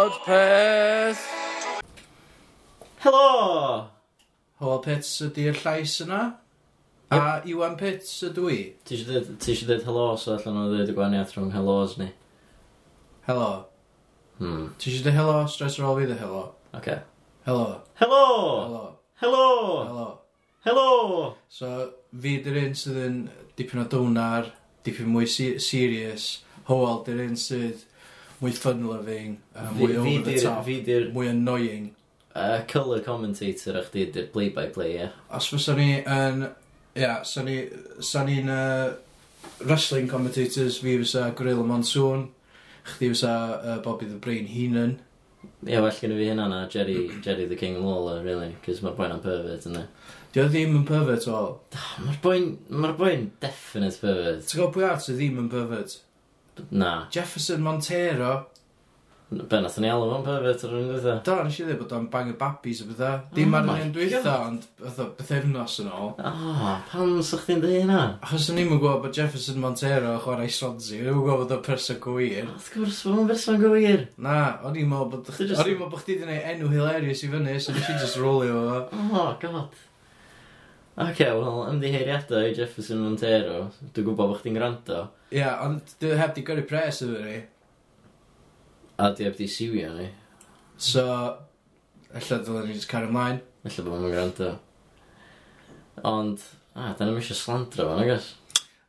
Podpeth! Helo! Hywel Pits ydy'r llais yna. A Iwan Pits ydw i. Ti eisiau dweud helo, so allan o ddweud y gwahaniaeth rhwng helos ni. Helo. Hmm. Ti eisiau dweud helo, stress ar ôl fi dweud helo. Oce. Helo. Helo! Helo. Helo! Helo. Helo! So, fi dy'r un sydd yn dipyn o dwnar, dipyn mwy si serious. Hywel dy'r un sydd mwy fun-loving, uh, mwy over the top, mwy annoying. Uh, colour commentator a chdi ydy'r play-by-play, ie. Os fysa ni yn... Ia, yeah, sa ni... Sa ni'n... Uh, wrestling commentators, fi fysa Gorilla Monsoon, chdi fysa uh, Bobby the Brain Heenan. Ie, yeah, well gen i fi hynna na, Jerry, Jerry the King Lawler, really, cos mae'r boi'n am pervert yna. Dio ddim yn pervert o. Mae'r boi'n mae'r boi'n definite pervert. Ti'n gwybod pwy art sydd ddim yn pervert? Na. Jefferson Montero. Be, nath ni alw fo'n pervert ar un dweitha. Do, nes i ddweud bod o'n bang y babis o bydda. Dim ar un dweitha, ond bethefnos yn ôl. O, pam sa'ch chdi'n dweud hynna? Achos o'n i'n gwybod bod Jefferson Montero chwarae Swansea. O'n i'n gwybod bod o'n person gwir. Wrth gwrs, bod o'n person gwir. Na, o'n i'n meddwl bod chdi wedi gwneud enw hilarious i fyny, so nes i just rolio fo. Oh, god. Oce, okay, wel, ymddiheiriadau i Jefferson Montero. Dwi'n gwybod bod chdi'n gwrando. Ie, yeah, ond dwi heb di gyrru pres efo ni. A dwi heb di siwio ni. So, ella dylen ni just car ymlaen. Ella bod nhw'n gwrando. Ond, a, da ni'n eisiau slandro fan, agos?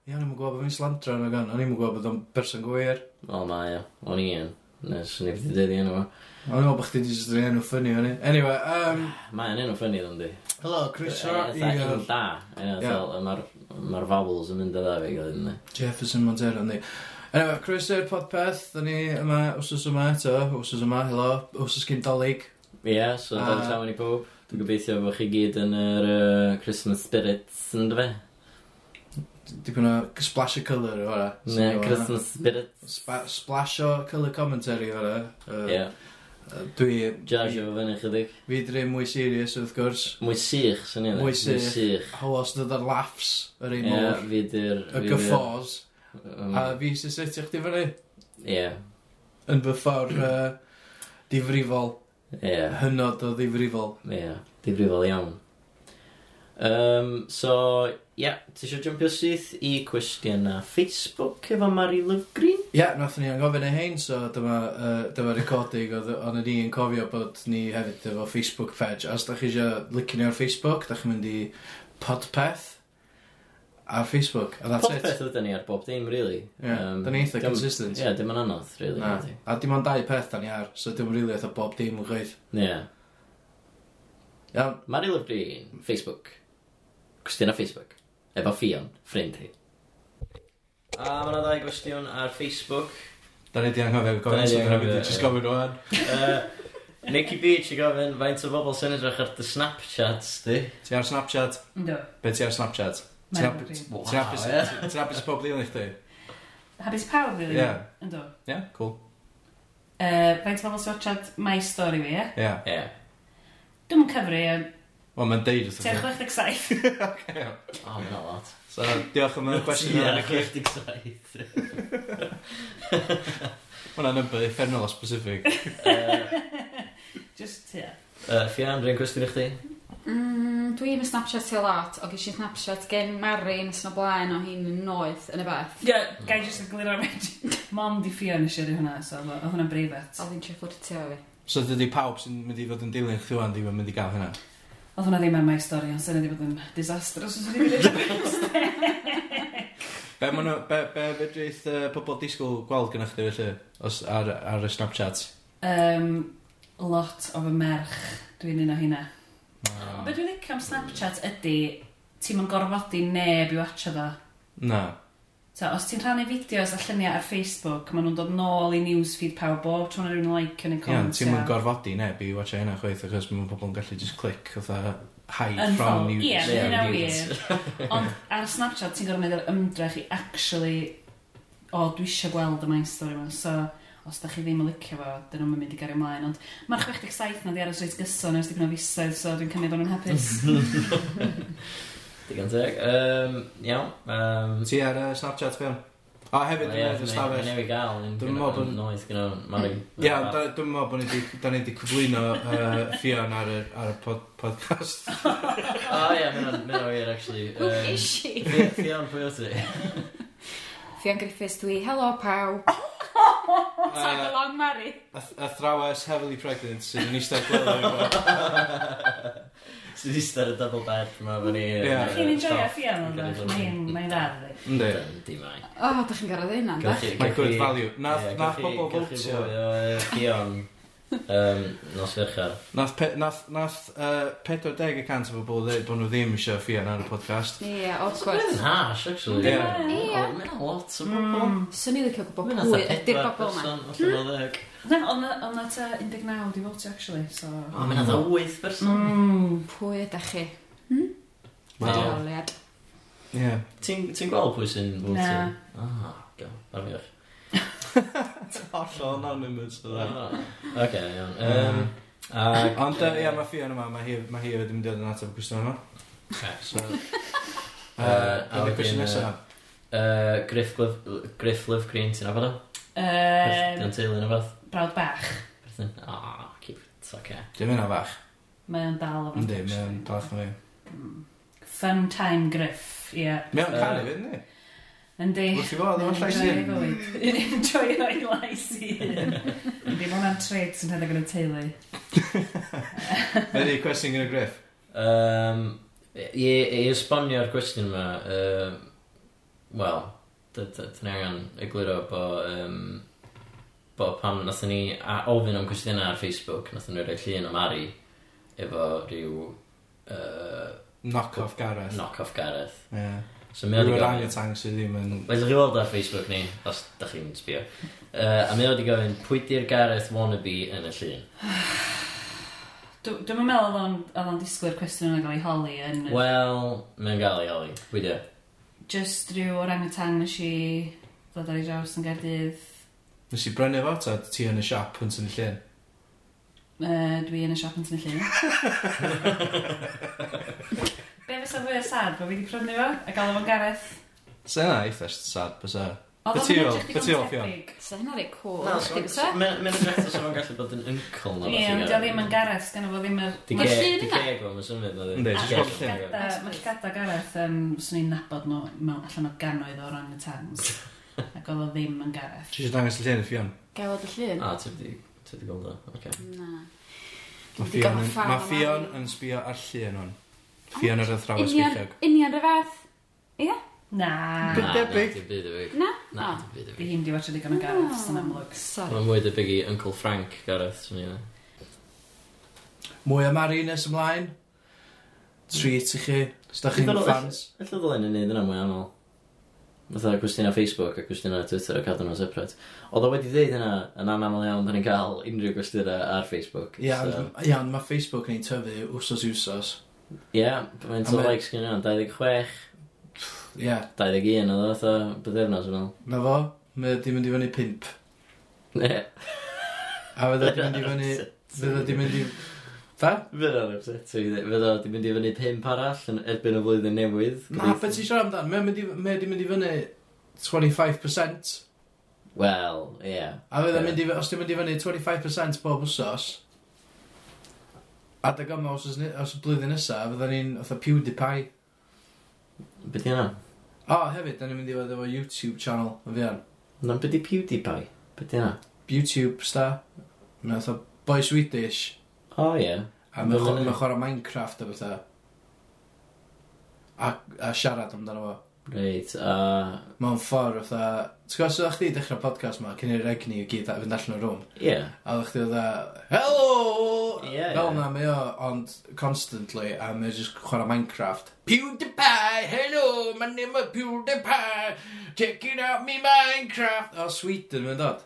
Ie, o'n i'n gwybod bod fi'n slandro yn o'n i'n gwybod bod o'n berson gwir. O, mae, o. O'n i'n, nes o'n i wedi dweud i enw fo. O'n i'n meddwl bod chdi just yn enw ffynnu o'n i. Anyway, um... Mae'n enw ffynnu ddyn di. Helo, Croeso i... Enw da. Mae'r vowels yn mynd o dda fi gael hynny. Jefferson Montero, ni. Anyway, Croeso i'r podpeth. Da ni yma, wsos yma eto. Wsos yma, helo. Wsos gyn dolyg. Ie, yeah, so uh, dan llawn i pob. Dwi'n gobeithio bod chi gyd yn yr uh, Christmas spirits, yn dy fe? Dipyn o splash o colour o hwnna. Ne, Christmas spirits. Splash o colour commentary o hwnna. Ie. Uh. Dwi... Jarsio fo fyny chydig. Fi dri mwy serious wrth gwrs. Mwy sych, sy'n ei Mwy sych. Hawas dod ar laughs yr ein mor. Ie, fi dir... Y gyffos. A fi sy'n setio chdi fyny. Ie. Yn fy ffordd uh, difrifol. Ie. Hynod o ddifrifol. Ie, difrifol iawn. Um, so, ie. yeah, ti eisiau jumpio syth i cwestiwn Facebook efo Mari Lyfgrin? Ie, yeah, nath ni anghofyn ei hein, so dyma, uh, dyma recording oedd o'n ni yn cofio bod ni hefyd efo Facebook page. Os da chi eisiau licio ni ar Facebook, da chi'n mynd i Podpeth ar Facebook, a that's it. Popeth ydyn ni ar bob dim, really. Ie, yeah, um, da ni eitha consistent. Ie, yeah, dim yn anodd, really. Na. Ydy. A dim ond dau peth da ni ar, so dim really eitha bob dim yn gweith. Ie. Yeah. Iawn. Mari Lyfrin, Facebook. Cwestiwn ar Facebook. Efo Fion, ffrind hi. A mae yna ddau gwestiwn ar Facebook. Da ni di anghofio gofyn sy'n rhaid i just gofyn o'n. Nicky Beach i gofyn, faint o bobl sy'n edrych ar dy Snapchats di? Ti ar Snapchat? Do. Be ti ar Snapchat? Ti'n hapus i pob ddil i chdi? Hapus pawb, really? Yeah. Ynddo. Yeah, cool. Uh, faint o bobl sy'n watchad My Story fi, ie? Ie. Ie. Dwi'n cyfri, ie. Wel, mae'n deud wrth i ti. 67. O, mae'n a lot. So, diolch am y gwestiwn yna. Ie, 67. y cwestiwn Hwna'n number effernol o specific. Uh, just, ie. Uh, Fian, rhaid cwestiwn i chdi? Mm, Dwi'n Snapchat i lot, o gysi Snapchat gen Marin sy'n o blaen o hi'n noeth yn y beth. Ie, yeah, gai jyst yn glir o'r mynd. Mom di Fian eisiau di hwnna, so o hwnna'n breifat. O fi'n tre fflirtio fi. So dydy pawb sy'n mynd i fod yn dilyn chdi o'n ddim yn mynd i gael hynna? Oedd hwnna ddim yn my story, ond sy'n wedi bod yn disastrous os wedi bod yn be maen nhw, be, be fedrith uh, pobl disgwyl gweld gyda chdi felly, os ar, ar y Snapchat? Um, lot o fy merch, dwi'n un o hynna. Oh. Be dwi'n licio am Snapchat ydy, ti'n ma'n gorfodi neb i watcha fo. Na. So, os ti'n rhannu fideos a lluniau ar Facebook, maen nhw'n dod nôl i newsfeed pawb bob tro na rhywun like yn y comment. Ie, ti'n mynd gorfodi neb i watcha hynna chweith, achos mae pobl yn gallu just click, oedd hide from mutants. Ie, mae'n yna wir. Ond ar Snapchat, ti'n gorfod meddwl ymdrech i actually, o, dwi eisiau gweld y main story yma. So, os da chi ddim yn licio fo, dyn nhw'n mynd i gario ymlaen. Ond mae'r 67 na di aros reit gyson ers dipyn o fisoedd, so dwi'n cymryd o'n yn hapus. Digon teg. Um, iawn. Um... Ti ar uh, Snapchat Fion? A hefyd yn edrych ystafell. Dwi'n gael, dwi'n meddwl bod... Noeth gyda Mari. Ie, dwi'n meddwl bod ni wedi cyflwyno Fion ar y podcast. O ie, mae'n wir, actually. Who is she? Fion, pwy o ti? Fion Griffiths dwi, Helo, pawb. Tag along Mari. Athrawes heavily pregnant sydd yn eistedd gweld Sydd Ti'n eistedd y double bed yma fan i. Chi'n enjoy a ffia o'n dda, mae'n dda. Ynddi. Ynddi mai. O, da chi'n gyrraedd hynna'n dda. Mae'n good value. Nath bobl fwtio. Cion Um, nos ferchar. Nath, pe, nath, nath uh, 40% o bobl ddweud bod nhw ddim eisiau ffian ar y podcast. Ie, of course. Mae'n hash, actually. Ie. Ie. Mae'n lot o bobl. Mm. Swn i licio gwybod pwy ydy'r bobl yma. Mae'n hath o hmm? ddeg. Na, ond na ta 19 di fod, actually. So... O, mae'n hath o 8 mm. person. Mm. Pwy ydych chi? Hmm? Wow. Ie. Ti'n gweld pwy sy'n fwtyn? Na. Ah, gael. Armiwch. Hollol anonymous o dda. Oce, iawn. Yym, Ac... Ond yy, ie, mae Fion yma, mae hi ma hi wedi mynd i ddod yn ateb y cwestiwn yma. Okay. So, Yy, a Yn y wedyn, cwestiwn nesaf. yy, Griff Glyf- Griff Lyf Green, ti'n abod o? Yym, Dyna'n teulu neu fath? Brawd bach. Berthyn, aw, cute, oce. Dim yna fach. Mae o'n dal o Yndi, mae o'n dalach na fi. Mm. Fun time griff, ie. Mae o'n canu fyd, ni? Yndi. Wrth i fo, ddim yn llais i. Enjoy o'i lais i. Yndi, mae hwnna'n trait sy'n rhedeg yn y teulu. Meri, cwestiwn gyda Griff. Um, I i esbonio'r cwestiwn yma, uh, wel, dyn angen egluro bo, um, bo pam nathon ni a ofyn am cwestiynau ar Facebook, nathon nhw roi llun am Ari efo rhyw... Uh, knock-off Gareth. Knock-off Gareth. Yeah. So mae o wedi gofyn... Rwy'n sydd ddim yn... Fes chi weld ar Facebook ni, os da chi'n sbio. Uh, a mae o wedi gofyn, pwy di'r Gareth wannabe yn y llun? Dwi'n meddwl oedd o'n oedd o'n disgwyl cwestiwn yn gael ei holi yn... Wel, mae'n gael ei holi. Pwy di? Just rhyw o'r angytang nes i ddod ar ei draws yn Gaerdydd. Nes i brynu fo, ta ti yn y siop yn sy'n y llun? Uh, dwi yn y siop yn tynnu llun. Be fysa fwy o sad bod fi wedi prynu fo a gael o'n Gareth? Sa yna eitha sad bysa. Oedd o'n edrych di gontedig. Sa hynna rei cool. Na, Chdi bysa? Mae'n edrych os sef o'n gallu bod yn uncle na. Ie, ond o ddim yn Gareth, gan o fo ddim yr... Di geg o'n symud na ddim. Mae llgada Gareth, swn i'n nabod nhw mewn allan o ganoedd o ran y tans. Ac oedd o ddim yn Gareth. Ti eisiau dangos y llun i ffion? Gael y llun? A, ti wedi gweld o. Na. Mae Fion yn sbio ar llun hwn. Fion ar athrawes beichiog. Union rhywbeth. Ie? Na. Byd debyg. Na, dim byd debyg. Na? Na, dim byd debyg. Fi'n diwad digon o gareth, sy'n amlwg. Sorry. Mae'n mwy debyg i Uncle Frank gareth, sy'n i Mwy am Mari nes ymlaen. Treat i chi. Os da chi'n fans. Felly ddylen yn neud yna mwy anol. Fatha cwestiwn ar Facebook a cwestiwn ar Twitter a cadw nhw'n separate. Oedd o wedi dweud yna yn anaml iawn, da ni'n cael unrhyw gwestiynau ar Facebook. Iawn, so. iawn mae Facebook yn ei tyfu wsos i wsos. Ie, yeah, mae'n to likes gen i 26. Ie. 21 oedd o, fatha bythefnos yn ôl. Na fo, mae wedi mynd i fyny pimp. Ne. A fydda wedi mynd i fyny... Fydda wedi mynd i... Da? Fydd o'n upsetting. Fydd wedi mynd i fyny pimp arall yn erbyn y flwyddyn newydd. Na, beth ti'n siarad amdan? Mae wedi mynd i fyny 25%. Wel, ie. A fydda yeah. mynd i... Os ti'n mynd i fyny 25% bob wsos... Adeg yma, os, os, os y blwyddyn nesaf, fydda ni'n fatha PewDiePie. Be di yna? O, oh, hefyd, da ni'n mynd i fod efo YouTube channel yn fian. Na, be di PewDiePie? Be di yna? YouTube star. Mae'n fatha boy Swedish. O, oh, ie. Yeah. A mae'n chwarae Minecraft a bethau. A, a siarad amdano fo. Reit, a... Mae'n ffordd, fatha... T'w gwybod, so chdi dechrau podcast ma, cyn i'r egni i gyd a fynd allan o'r rwm. Ie. Yeah. A ddech chi dda, hello! Ie, yeah, Fel na, mae o, ond constantly, a mae just chwarae Minecraft. PewDiePie, hello, my name is PewDiePie, checking out me Minecraft. O, Sweden, mae'n dod.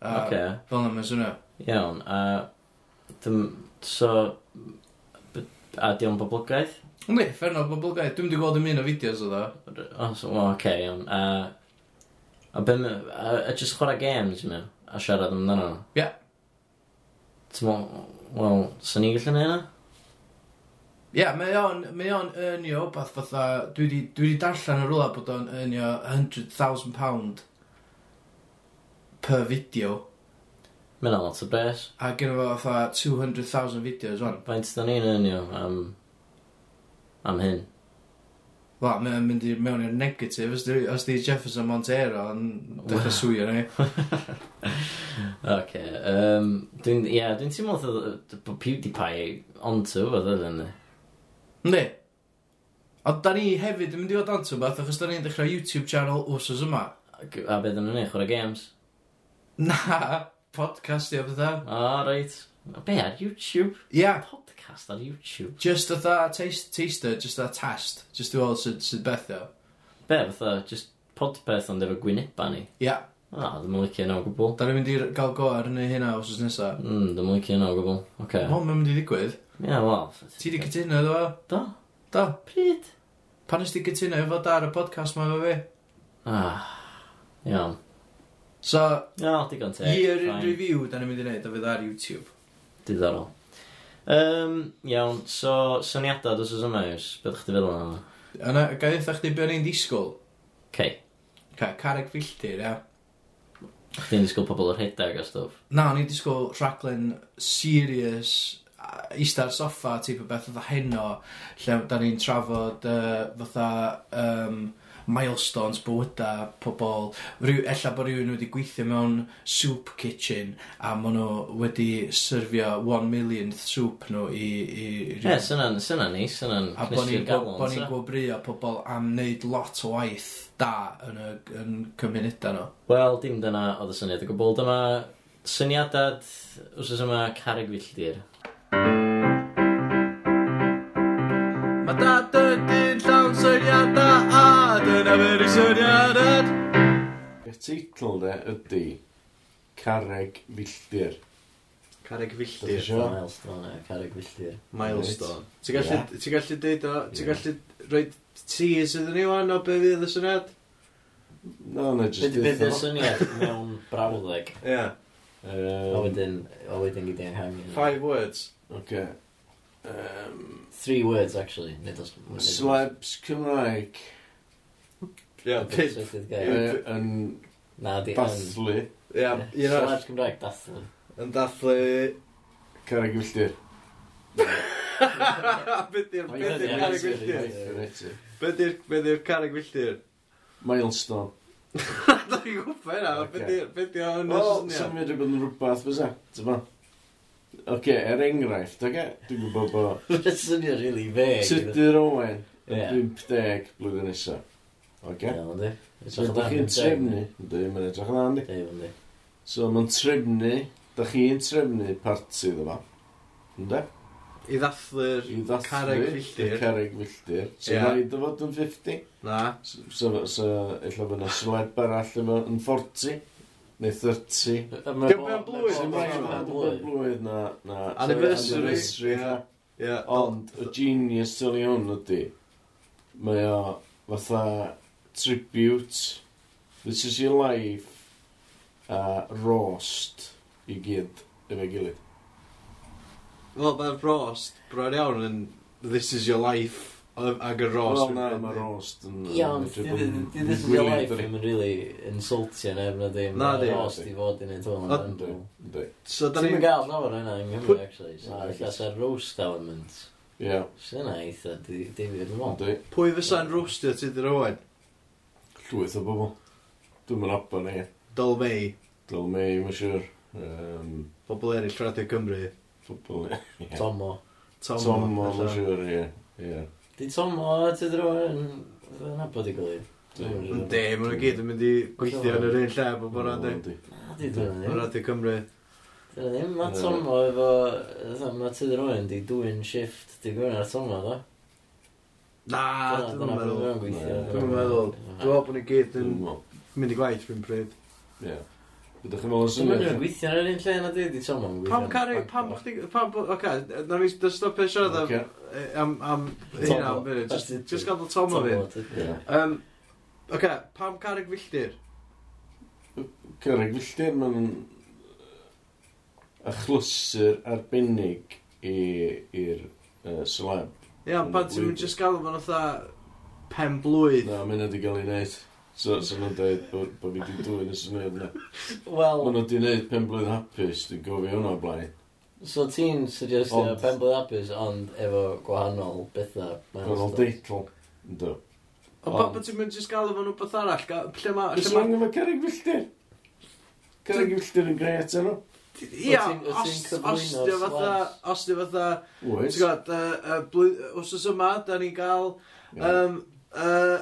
A, Oce. Fel na, mae'n swnio. Iawn, a... Dym, so... A di o'n boblogaeth? Yndi, fferno, bobl gael. Dwi'n wedi gweld ym un o fideos o ddo. O, so, o, oce, iawn. A, a beth, a, a just chwarae games, mi, a siarad amdano nhw. Ie. Ti'n mo, wel, sa'n ni gallu neud na? Ie, yeah, mae o'n, mae o'n earnio beth fatha, dwi di, dwi di darllen yn rhywle bod o'n earnio £100,000 per fideo. Mae'n lot o bres. A gyda fo fatha 200,000 fideos wan. Faint da ni'n earnio am um, am hyn. Wel, mae'n mynd i mewn i'r negatif. Os di, os di Jefferson Montero yn dechrau swy ar ni. Oce. Dwi'n yeah, dwi teimlo oedd bod PewDiePie onto fod oedd yn ni. Ne. Ond da ni hefyd yn mynd i fod onto beth achos da ni'n dechrau YouTube channel wrsos yma. A beth yn ni, chwarae games? Na, podcastio i o bethau. O, reit. Be ar YouTube? Ia. Yeah. Podcast ar YouTube. Just fatha taste, taster, just a test. Just i weld sydd sy beth o. Be, fatha, just podpeth ond efo gwyneba ni. Ia. Yeah. Ah, ddim yn licio yna o gwbl. Da ni'n mynd i gael go ar hynny hynna os oes nesa. Mm, ddim yn licio yna o gwbl. Oce. Okay. O, mae'n mynd i ddigwydd. Ie, yeah, wel. Ti di cytuno efo? Do. Do. Pryd? Pan ys ysdi cytuno efo da ar y podcast ma efo fi? Ah, iawn. So, no, digon teg. Year in review, da ni'n mynd i wneud, o fydd ar YouTube. Diddorol. Um, iawn, so syniadau dos oes yma ywys, beth chdi feddwl yna? Yna, gael eitha chdi beth ni'n disgwyl. Cei. Ca, carreg filltir, ia. Chdi'n disgwyl pobl o'r hedag a stwff. Na, o'n i'n disgwyl rhaglen serious, eistedd soffa, teip o beth oedd heno, lle da ni'n trafod uh, fatha um, milestones bywyda pobl. Rhyw, ella bod rhywun wedi gweithio mewn soup kitchen a maen nhw wedi syrfio one millionth soup nhw i... i, i Ie, yeah, syna'n syna ni, syna'n A bod ni'n gwybrio pobl am wneud lot o waith da yn, y, yn cymunedau nhw. Wel, dim dyna oedd y syniad o gwbl. Dyma syniadad wrth yma carig filltir. Mae dad yn Syniadad! Y teitl de ydy Carreg Filltir. Carreg Filltir. Milestone, ie, carreg filltir. Milestone. Ti'n gallu, ti'n gallu deud o, ti'n gallu rhoi tease iddyn ni wan o be fydd y syniad? No, na, just Beth beth y syniad mewn brawddeg. Ie. A Um, wedyn, a wedyn gyda anghangen. Five words. Oce. Um, Three words, actually. Nid os... Celebs Cymraeg. Ia, pip. Yy, Yn Na, di Dathlu. Ie, un arall. Slash Gymraeg, dathlu. Yn dathlu... carreg milltir. Be di'r Mae'n be di'r carreg answer, milltir? Be di'r be di'r carreg milltir? Milestone. Da chi'n gwybod yna, be Ocê. di'r be di'r Wel, syniad? symud i bod yn rhywbeth, fysa? ma? Oce, er enghraifft, oce? Dwi'n gwybod bod Mae'n swnio really vague. Tudur Owen yn 50 blwyddyn nesaf. Oce. Iawn, di. Edrych yn chi'n trefnu. Dwi, mae'n edrych yn dda, di. Dwi. So, mae'n trefnu, da chi'n trefnu parti iddo fo. Ynddi? I ddathlu'r carreg filltir. Carreg filltir. So, yeah. rhaid o fod yn 50. Na. So, so, so illa fyna sleb arall yma yn 40. Neu 30. Dim ben blwydd. Dim ben blwydd na... na. Anniversary. Ond, y genius sy'n iawn ydy, mae o fatha Tribute, This Is Your Life a roast i gyd efo'i gilydd. Wel, mae'r rost bron iawn yn This is your life a- ag y rost. Wel, na, mae roast yn... Iawn, di this is your life ddim yn really insultio neb na ddim. Na, di. Rost i fod i wneud hwn. Ond- Ynddi, ynddi. So, da Ti'n ni'n... gael llawer yna yng Nghymru, Pwy- actually. So, Na, felly, sa'r roast element. Ie, Sy'n eitha, di- difyr, dwi'n meddwl. ynddi. Pwy fysa'n roastio ti dy rowen? llwyth o bobl. Dwi'n mynd abon ni. Dol mei. Dol mei, mae'n siwr. Um, Bobl eraill Radio Cymru. Bobl yeah. Tomo. Tomo, Tomo mae'n siwr, ie. Yeah. Di Tomo ti dro yn nabod i gilydd. Ynddi, maen nhw gyd yn mynd i gweithio yn yr un lle bob o'n rhaid. Ynddi, dwi'n Radio Cymru. Dyna ddim, mae Tomo efo... Mae ti dro yn di dwi'n shift di gwyn ar Tomo, dda. Na, dwi'n meddwl. Dwi'n meddwl. Dwi'n meddwl bod ni gyd yn mynd i gwaith rhywun pryd. Ie. Ydych chi'n meddwl yn syniad? Dwi'n gweithio ar yr un lle na di, di Tom yn gweithio. Pam cari, pam o'ch di, pam, oce, na ni dy stopio siarad am, am, hynna, am hynny, just gadael Tom o fi. Oce, pam caru gwylltir? Caru gwylltir, mae'n achlysur arbennig i'r celeb. Ia, pan ti'n mynd just gael fo'n otha pen blwydd. Na, mae wedi cael ei wneud. So, so nhw'n dweud bod bo fi wedi dwy'n y syniad yna. Wel... Mae nhw wedi gwneud pen blwydd hapus, dwi'n gofio hwnna o blaen. So ti'n suggestio ond... pen blwydd hapus, ond efo gwahanol bethau. Gwahanol deitl. Ynddo. Ond pa bod ti'n mynd just galw fo'n wbeth arall? Lle mae... Lle mae... Lle. Lle mae... Lle mae... Lle mae... Ia, os di o fatha, os di o fatha, ti'n gwybod, os oes yma, da ni'n cael um, uh,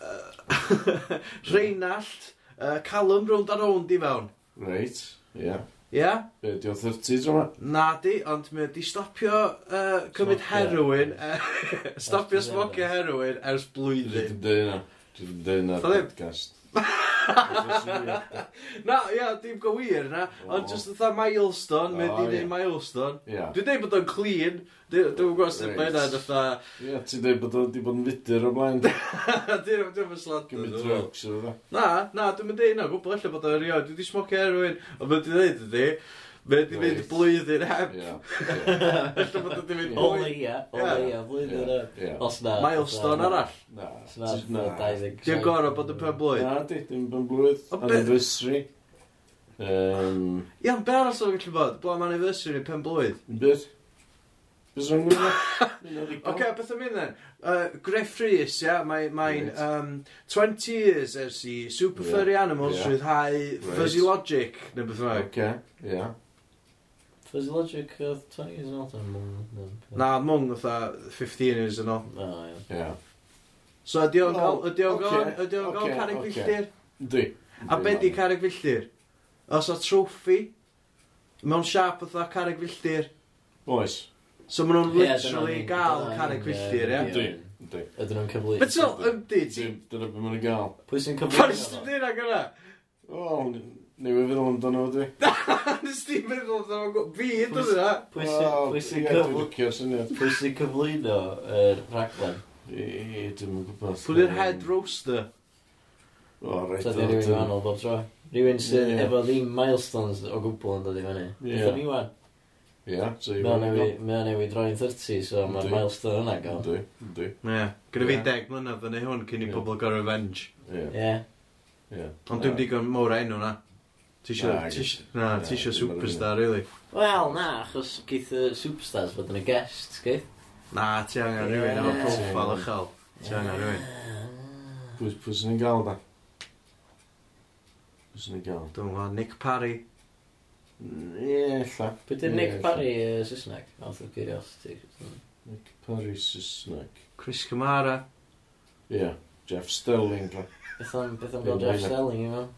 uh, Reinald, uh, Callum rownd a rownd i fewn. Reit, ia. Ia? Be, di o'n 30s yma? Na di, ond mi di stopio uh, cymryd heroin, e, stopio smocio heroin ers blwyddyn. Dwi'n dweud yna, dwi'n dweud yna podcast na, ia, dim go wir na, ond just ytha milestone, mae di neud milestone. Dwi'n dweud bod o'n clean, dwi'n gwybod sut mae yna ytha... Ia, ti'n dweud bod o'n di bod yn fudr o blaen. Dwi'n dweud bod slant yn dweud. drugs o Na, na, dwi'n mynd dweud na, gwbl efallai bod o'n rio, dwi di smocio erwin, ond mae'n dweud ydi. Mae wedi mynd blwyddyn heb. Alla bod wedi mynd O leia, o leia, blwyddyn heb. Os na. Milestone arall. Na. Os na. Di Dim gorau bod yn pen blwydd. Na, di, dim pen blwydd. Anniversary. Um... Iawn, be arall o'n gallu bod? Blaen anniversary pen blwydd? Beth? Beth rhan gwneud? Oce, beth am un then? Uh, Griff Rhys, ia, yeah, mae'n mae, right. um, 20 years ers i Super yeah. Furry Animals yeah. rhyddhau. Fuzzy Logic, neu beth yna. Oce, ia. Fuzzy Logic oedd 20 years yn ôl, dwi'n mwyn. Na, mwng oedd 15 years yn ôl. O, ie. So ydi o'n gael, ydi o'n gael, ydi o'n gael carig filltir? Dwi. A be di carig filltir? Os o trofi, mewn siap oedd carig filltir? Oes. So maen nhw'n literally gael carig filltir, ie? Dwi. Dwi. Ydyn nhw'n cyflwyno. Beth sy'n yndi ti? Dyna beth maen nhw'n gael. Pwy sy'n cyflwyno? Pwy sy'n dyna gyda? O, Neu fi feddwl amdano fo di? Nes ti meddwl amdano fo fi ydyn nhw. Pwy sy'n cyflwyno? Pwy sy'n cyflwyno yr raglen? E, dim yn gwybod. Pwy yw'r head roaster? O, rhaid o. di rhywun wahanol bob tro. Rhywun sydd yeah. efo ddim milestones o gwbl yn dod i fyny. Ie. ni wan. Ie. Mae o newid droi'n 30, so mae'r milestone yna gael. Dwi, dwi. Ie. Gyda fi 10 mlynedd yn ei hwn cyn i pobl gael revenge. Ie. Ie. Ond dwi'n digon mowr enw na. Ti eisiau... Na, ti eisiau superstar, really? Wel, na, achos geith y superstars fod yn y guest, geith? Na, ti angen rhywun efo profil uchel. Ti angen rhywun. Pwy sy'n ni'n gael, da? Pwy sy'n ni'n gael? Dwi'n gwybod, Nick Parry. Ie, lla. Pwy dyn Nick Parry Saesneg? Out of curiosity. Nick Parry Saesneg. Chris Camara. Ie, Jeff Sterling, lla. Beth am gael Jeff Sterling, i mewn?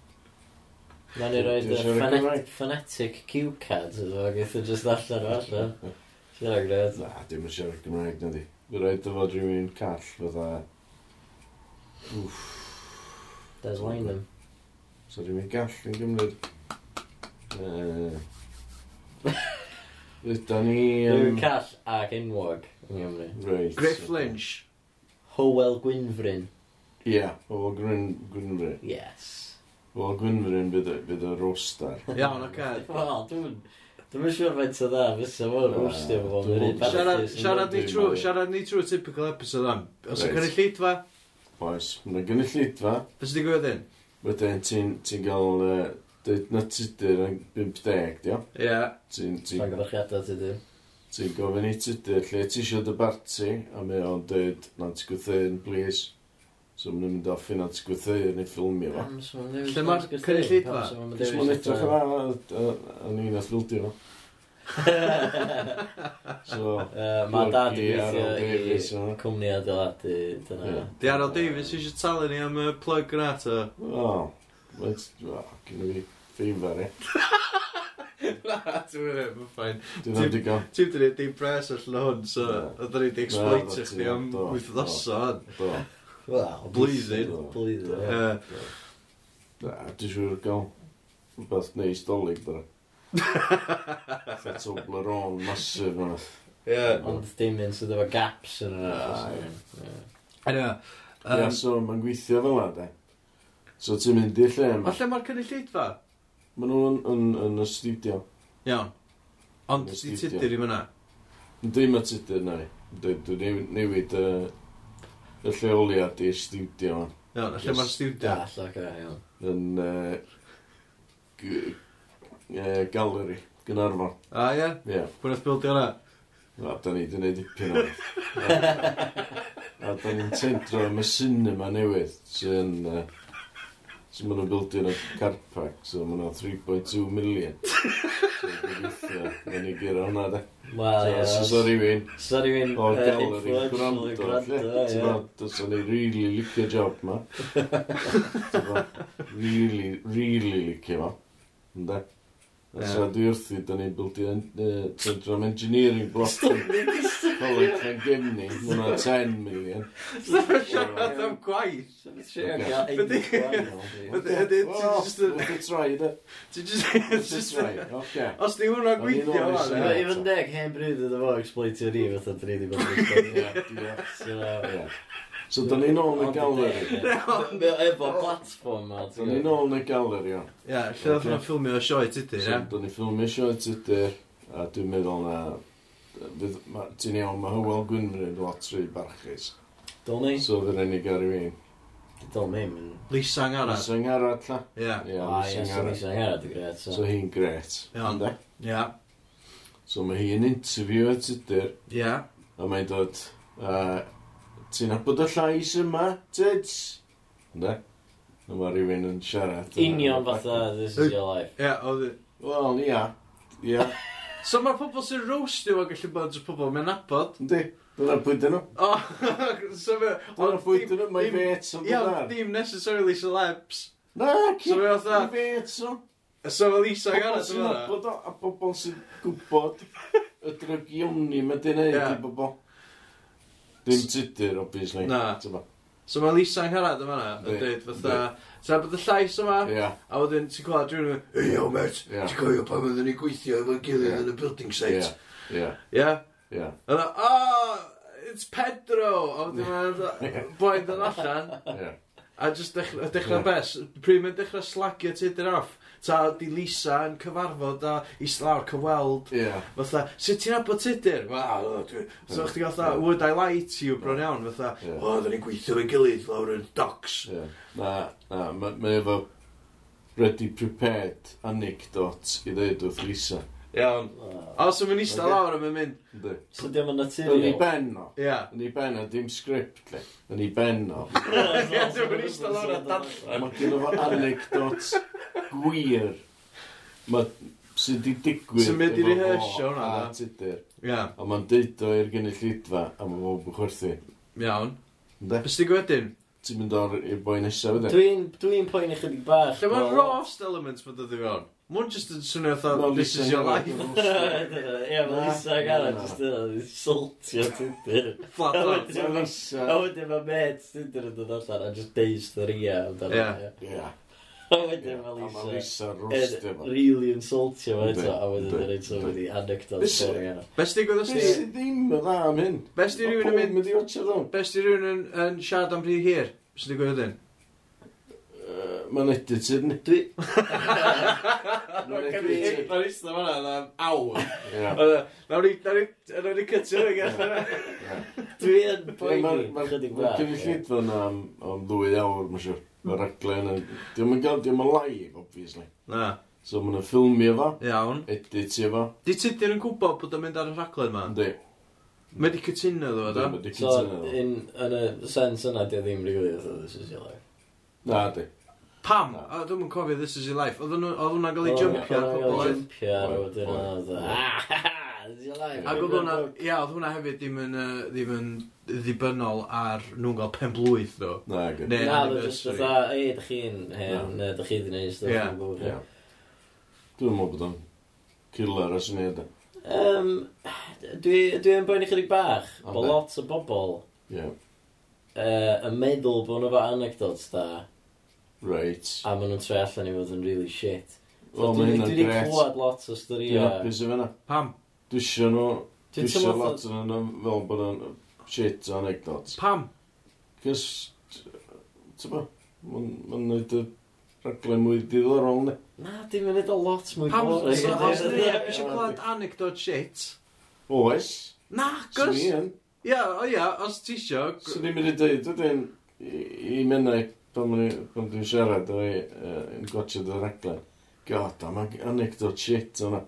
Mae'n i roed y ffane- fanatic cue cards ydw, ac eithaf o just allan o allan. Sy'n rhaid gred. Na, dim yn siarad Gymraeg na di. Fy rhaid dy fod rhywun call fydda... Wff, Des Wynum. so rhywun gall yn gymryd. Yy... Rydan ni... Rwy'n yym, call ac enwog yng Nghymru. Reit. Griff Lynch. Howell Gwynfryn. Ie, o Gryn... Gwynfryn. Yes. Wel, Gwynfrin bydd, y- bydd y roster. Iawn, oce. Wel, dwi'n... Dwi'n mynd siwr faint o dda, e, fysa fo'n Na, rwstio fo dwi'n- fel Siarad, siarad ni trwy, siarad ni trwy typical episode am. Os Reit. yw'n cynnig llidfa, Oes, mae'n gynnu llidfa. fes ydi gwybod hyn? Wedyn ti'n ti gael uh, dweud na tudur yn 50, dio? Ie. Ti'n ti, Mae'n gyrchiadau ti di. ti gofyn i tudur lle ti eisiau dy barti, a mae o'n dweud, na ti gwythyn, please. So maen nhw'n mynd â ffinans gwytheur neu ffilmio fo. Lle mae'r cynllid fa? Cys maen edrych yna yn un all fildio fo. so, mae dad yn gweithio i cwmni adeiladu. dyna. Di Arol Davies eisiau talu ni am y plug yna to. O, gyn i fi ffeifar e. Na, ti'n mynd e'n ffain. Dwi'n am digon. Ti'n dweud, dim pres allan hwn, so oedden ni wedi exploitio chdi am do, hwn. Wel, blwyddyn. Blwyddyn. Na, dwi'n siŵr gael rhywbeth neis dolyg dda. Fetto blaron masif yna. Ie. Ond dim un sydd efo gaps yn yna. Ie. Ie, so mae'n gweithio fel yna, de. So ti'n mynd i'r lle yma. Falle mae'r cynulleidfa? Maen nhw'n yn, yn, y studio. Iawn. Ond ti tydir i fyna? Dwi'n ma tydir, na. Dwi'n newid y lleoliad i'r studio man. Iawn, a lle mae'r studio? Da, llac e, iawn. Yn uh, uh, gallery, Gynarfon. A ie, Ie, pwy'n eith bildio yna? a da ni wedi gwneud dipyn o. A da ni'n tendro am y cinema newydd sy'n uh, So maen nhw'n bildio yn y park, so maen nhw'n 3.2 million. so gobeithio, maen nhw'n gyro hwnna da. Wel, ie. So sa rhywun... Sa rhywun influential yn gwrando, ie. Dwi'n ei really licio job ma. really, really licio ma. Ynda? So dwi wrthi, da ni bwldi Centrum Engineering Block College yn Gymni, hwnna 10 million. So siarad am gwaith. Ydy, ydy, ti'n troi, ydy. Ti'n just... Os di hwnna gweithio fan. I fynd deg hen bryd ydw fo exploitio ni, fatha dyn ni wedi bod yn exploitio. So, da ni'n ôl yn y galeri. Mae Efo platform ma. Da ni'n ôl yn y galeri, o. Ie, lle oedd yna ffilmio sioe tydyr, ie? Da ni'n ffilmio sioe tydyr, a dwi'n meddwl na... Ti'n iawn, mae Hywel Gwynfryn lot rhy barchus. Dol ni? So, dyn ni gari fi. Dol mi, mynd. Lisa Ngarad. Lysang Ngarad, la. Ah, ie. Ie, Lisa Ngarad y gret. So, hi'n gret. Ie. Ie. So, mae hi'n interview y tydyr. Ie. A mae'n dod... Uh, ti'n abod y llais yma, tyds? Ynda? mae rhywun yn siarad. Union fatha, this is your life. Ie, oedd... E. Wel, ia. Ia. So mae'r pobl sy'n roastio yn gallu bod jyst pobl mewn abod. Yndi. Dyna'r pwynt nhw. O, so fe... Dyna'r pwynt nhw, mae fet o'n dyna'r. Ia, ddim necessarily celebs. Na, ci, mae fet o'n. So fe Lisa Isa gan sy'n yma. Pobl sy'n abod o, a pobl sy'n gwybod y drygioni mae dyn i bobl. Dim tudur, obviously. Na. Tyma. So mae Lisa'n carad yma na, yn dweud fatha, Tra bod y llais yma, yeah. a wedyn ti'n gweld rhywun yn hey yo mate, yeah. ti'n cofio pan oedden ni gweithio efo'n gilydd yeah. yn y building site. Ie. Ie? Yeah. Yeah. oh, it's Pedro! A wedyn mae'n boi'n dod allan. Ie. A just dechrau, dechrau yeah. bes, pryd mae'n dechrau slagio tudur off ta di Lisa yn cyfarfod a islawr cyweld Yeah. Fatha, sut ti'n abod tudur? Wel, so chdi fatha, would I lie to you bron iawn? Fatha, yeah. o, da ni'n gweithio fe'n gilydd lawr yn docs. Yeah. Na, na, mae ma efo ready prepared anecdote i ddweud wrth Lisa. Iawn. Ah. O, so mae'n eistedd lawr a mae'n mynd. So diolch yn naturiol. Yn ei ben o. Ia. Yn ei ben o, dim sgript le. Yn ei ben o. Ia, so mae'n eistedd lawr a darllen. Mae gen efo anecdotes gwir. Mae sydd wedi digwydd. Sy'n mynd i rehearsio hwnna. A tudur. Ia. A mae'n deud o i'r gynulleidfa a mae bob yn chwerthu. Iawn. Bys ti gwedyn? Ti'n mynd o'r boi nesaf ydy? E? Dwi'n dwi poen i chydig bach. Lle mae'n rost elements mae'n dod i fewn? Mae'n just yn swnio fatha, this is your life. Ie, mae Lisa ac Anna just yn saltio Tinder. Flat out. A wedyn mae Med Tinder yn dod allan a just deis the ria. Ie. A wedyn mae Lisa Lisa yn really insultio fo eto. A wedyn yn eto wedi anecdote stori yna. Bes di gwybod ysdi? Bes di ddim yn dda am hyn. Bes di rhywun yn mynd... Bes di rhywun yn siarad am rhy hir? Bes di gwybod hyn? mae'n edited yn edri. Mae'n eistedd fan'na am awr. E, nawr ni nawr ni, cytio hynny gan. E? Dwi yn poeni chydig bra. Mae'n cyfeillid fan am, am ddwy awr, mae'n siwr. Mae'r raglen yn... Diolch yn gael, diolch yn live, obviously. Na. So mae'n ffilmio fo. Iawn. Editio fo. Di ti yn gwybod bod o'n mynd ar y raglen ma? Di. Mae di cytuno ddo, da? So, yn y sens yna, di ddim rili ddo, this is your life. Na, di. Pam? O, dwi'n cofio This Is Your Life. Oedd hwnna'n cael ei jumpio ar pobl oedd. Jumpio ar wedyn oedd. Ac oedd hwnna, ia, oedd hwnna hefyd ddim yn, ddim yn ddibynnol ar nhw'n gael pen blwydd, ddo. Na, gyd. Na, oedd jyst fatha, ei, dych chi'n hen, ne, dych chi ddim neud stwff. Ia. Dwi'n mwyn bod o'n killer o syniad. Um, Dwi'n dwi boi'n i chydig bach, bo lot o bobl yeah. uh, yn meddwl bod nhw fa anecdotes da. Right. A maen nhw'n tre allan i fod yn really shit. Wel, mae hynna'n gret. Dwi wedi clywed lot o stori. Ie, hapus yma yna. Pam? Dwi eisiau nhw... Dwi eisiau lot o'n nhw fel bod yn shit o anecdotes. Pam? Cys... Ti'n bo? Mae'n neud y rhaglen mwy diddorol, ne? Na, dim yn neud o lot mwy diddorol. Pam? Os dwi eisiau clywed anecdote shit? Oes. Na, gos. Ie, o ie, os ti eisiau... Swn i'n mynd i dweud, dwi'n... I, i mennau pan dwi'n siarad, o'n i'n uh, gwachod o'r aglen. God, am anecdote shit o'na.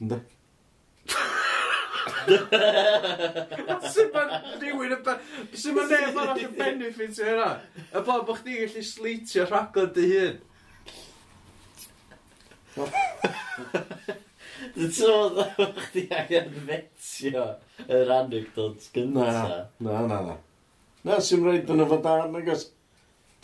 Ynddo? Sut mae rhywun yn... Sut mae neb arall yn benefit o hynna? Y bod bod chdi'n gallu sleitio rhaglen dy hun. Dwi'n teimlo bod chdi angen fetio yr anecdotes gyntaf. Na, na, na, na. Na, sy'n rhaid yn y fod ar, nagos.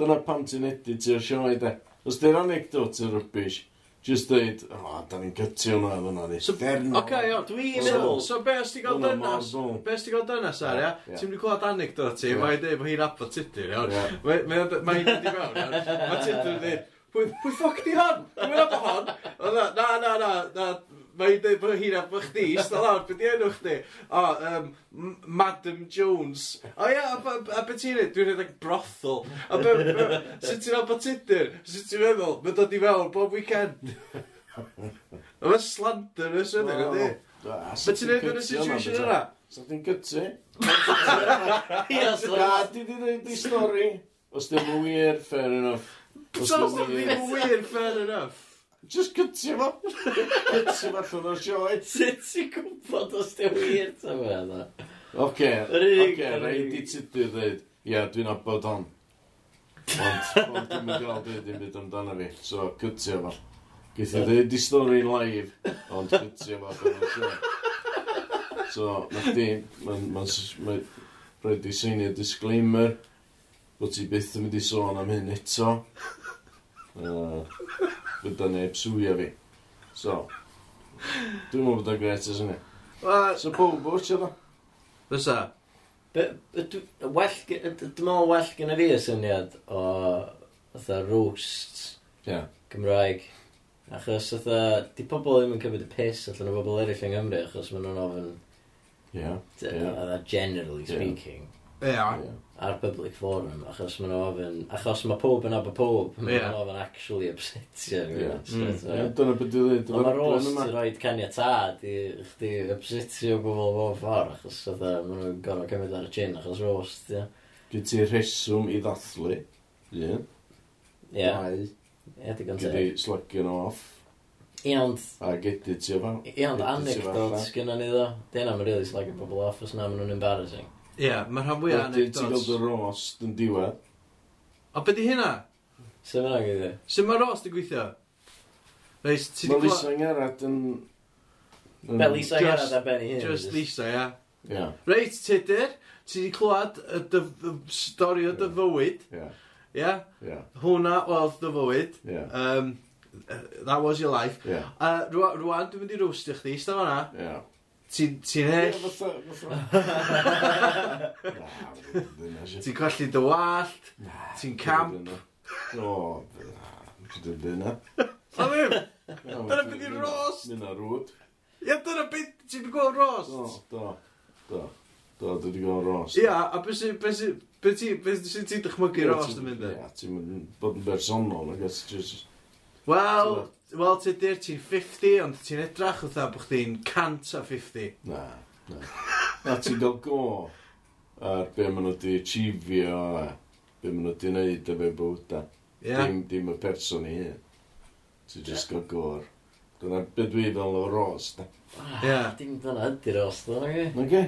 Dyna pam ti'n editio'r sioe, de. Os di'r anecdot yn rybys, just dweud, o, oh, da ni'n gytio hwnna efo hwnna, ni. So, Derno. Oce, okay, o, dwi'n meddwl. So, be os ti'n gael dynas? Be os ti'n gael dynas ar, ia? Ti'n mynd i clywed anecdot ti, mae'n dweud bod hi'n abod tudur, iawn. Mae'n dweud i mewn, iawn. Mae tudur yn dweud, pwy ffoc di hon? Dwi'n meddwl hon? Na, na, na, na, Mae'n dweud bod hi'n bod chdi, ista lawr, beth di enw chdi? O, um, Madam Jones. O ia, a, a beth ti'n neud? Dwi'n rhedeg brothel. A be, be, sut ti'n abod tudur? Sut ti'n meddwl? Mae'n dod i fewn bob weekend. A Mae'n slander yn syniad, ydy? Beth ti'n neud yn y situation yna? So ti'n gytri? Ia, di di dweud i stori. Os dim yn wir, fair enough. Os ddim yn wir, fair enough. Just cytio fo. Cytio fo allan o'r sioe. Sut ti'n gwybod os ti'n wir ta fe yna? Oce, oce, rhaid i ti dwi ddweud, ia, dwi'n abod hon. Ond, ond dwi'n mynd gael dweud dim byd amdano fi, so cytio fo. Geith i dweud di stori live, ond cytio fo allan o'r sioe. So, na chdi, mae'n rhaid i seinio disclaimer, bod ti byth yn mynd i sôn am hyn eto. Uh, gyda neb swio fi. So, dwi'n meddwl bod o'n gret as hynny. So, pob bwch yna. Fysa? Be- be- dw- Well, gy- yy, dwi'n meddwl well gyda fi y syniad o fatha roasts Ie. Gymraeg. Achos fatha, di pobl ddim yn cymryd y piss allan o bobl eraill yng Nghymru achos maen nhw'n ofyn, Ie. Ie. fatha, generally Ie. speaking. Ie. Ie ar public forum, achos maen nhw ofyn, achos mae pob yn abo pob, maen nhw yeah. ofyn actually upsetio. Yeah. Mm. Yeah, dyna beth dwi'n dweud. Ond mae'r rost yn rhoi caniatad i chdi upsetio pobl bob ffordd, achos yda, maen nhw'n gorfod cymryd ar y chin, achos rost, ie. Yeah. Gyd ti rheswm i ddathlu. Ie. Ie. Ie, digon teg. Gyd ti nhw off. Ie, ond... A gedi ti efo. Ie, ond anecdotes gynnu ni ddo. Dyna mae'n rili slagio pobl off, os na maen nhw'n embarrassing. Ie, mae'r rhan fwyaf Wedyn ti'n cael anecdotes. dy rost yn diwedd. A beth di hynna? Sef yna i? Sut mae rost yn gweithio? Reis, ti Mae gwybod? Lisa Ngarad yn... yn- Be Lisa Just- Gerard a Benny i hyn. Just Lisa, ia. Ie, Reit, Tudur, ti wedi clywed y dy- y stori o dy fywyd, ie, ia? ie, Hwna oedd dy fywyd. ie, Um, that was your life. ie, Uh, rwan, dwi'n mynd i rwstio chdi, ista fanna. ie. Ti'n ti hell? Ti'n colli dy wallt? Ti'n camp? O, dyna. dyna. A ddim? Dyna beth i'n rost? Dyna rwyd. Ia, dyna beth ti'n gweld rost? Do, do, do, Do, dwi wedi gweld rost. Ia, a beth sy'n... Beth sy'n ti'n dychmygu rost yn mynd e? Ia, ti'n bod yn bersonol, I guess, just... Wel... Wel, ti di'r ti'n 50, ond ti'n edrach wrtha bod chdi'n 100 a 50. Na, na. na ti'n gael go ar be maen nhw wedi achievio a be maen nhw wedi wneud a be bwyda. Yeah. Dim, dim y person i hyn. Ti'n just yeah. go gor. Dyna be dwi fel o ros, da. Yeah. Dim dyna ydy ros, da, oge? Oge.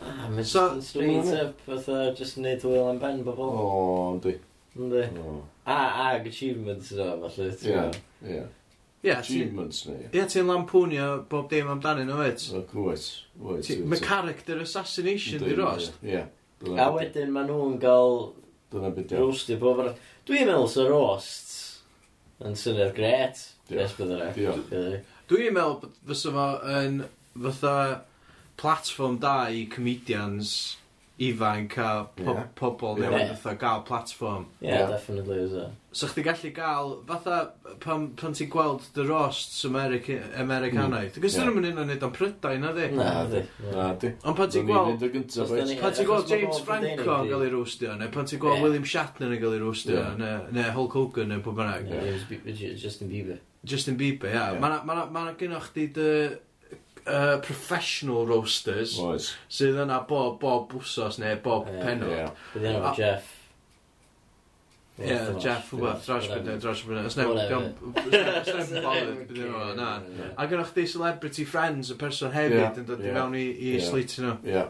Ah, mae'n so, straight up, fatha, just neud hwyl am ben bobl. O, dwi. Ynddi. A, ag achievements, da, falle. Ie, ie. Ie, achievements ni. Ie, ti'n lampwnio bob dim amdanyn nhw, wyt? Wyt, wyt. Mae character assassination di rost. Ie. A wedyn maen nhw'n cael... Dyna beth yw. Rosti bob ar... Dwi'n meddwl sy'n rost yn syniad gret. Diolch. Diolch. Dwi'n meddwl fysa fo yn fatha platform da i comedians ifanc a po yeah. pobl yeah. newydd fatha gael platform. Ie, yeah, yeah. definitely is it. So chdi gallu gael, fatha pan, pan ti'n gweld The Rosts America, Americanaidd, mm. gos yeah. nhw'n mynd o'n neud o'n prydau, na di? Na, di. Na, di. Ond pan ti'n gweld, pan ti'n gweld James Franco yn cael ei rwstio, neu pan ti'n gweld William Shatner yn cael ei rwstio, neu Hulk Hogan, neu pwy bynnag. Justin Bieber. Justin Bieber, ia. Yeah. Mae ma, ma, ma, ma dy uh, professional roasters Oes. sydd yna bob, bob bwsos neu bob yeah. penod. Yeah. Bydd yna Jeff. Ie, Jeff, wbeth, drash bydde, drash bydde. Os neb, yn bothered, bydde nhw, na. A gynnwch chi celebrity friends, y person hefyd yn dod i mewn i slit nhw. Ie.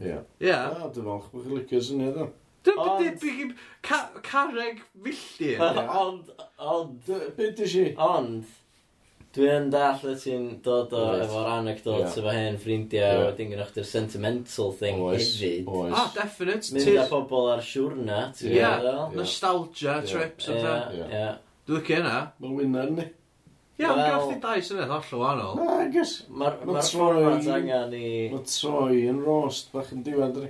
Ie. Ie. Dwi'n falch bod chi'n licio sy'n edrych. Dyna beth byd i carreg filltir. Ond, ond... Beth ydych chi? Ond, Dwi yn dall y ti'n dod o right. efo'r anecdotes yeah. efo hen ffrindiau, yeah. wedyn gynnwch chi'r sentimental thing oes, hefyd. Oes. Ah, definite. Mynd tis... â pobl ar siwrna, ti'n yeah. yeah. Nostalgia yeah. trips yeah. o'n yeah. yeah. Dwi'n licio yna. Mae'n winner ni. Ie, ond gael chdi dau syniad holl o wahanol. Na, I guess. Mae'r ma ffordd angen i... Mae troi yn rost bach yn diwedd,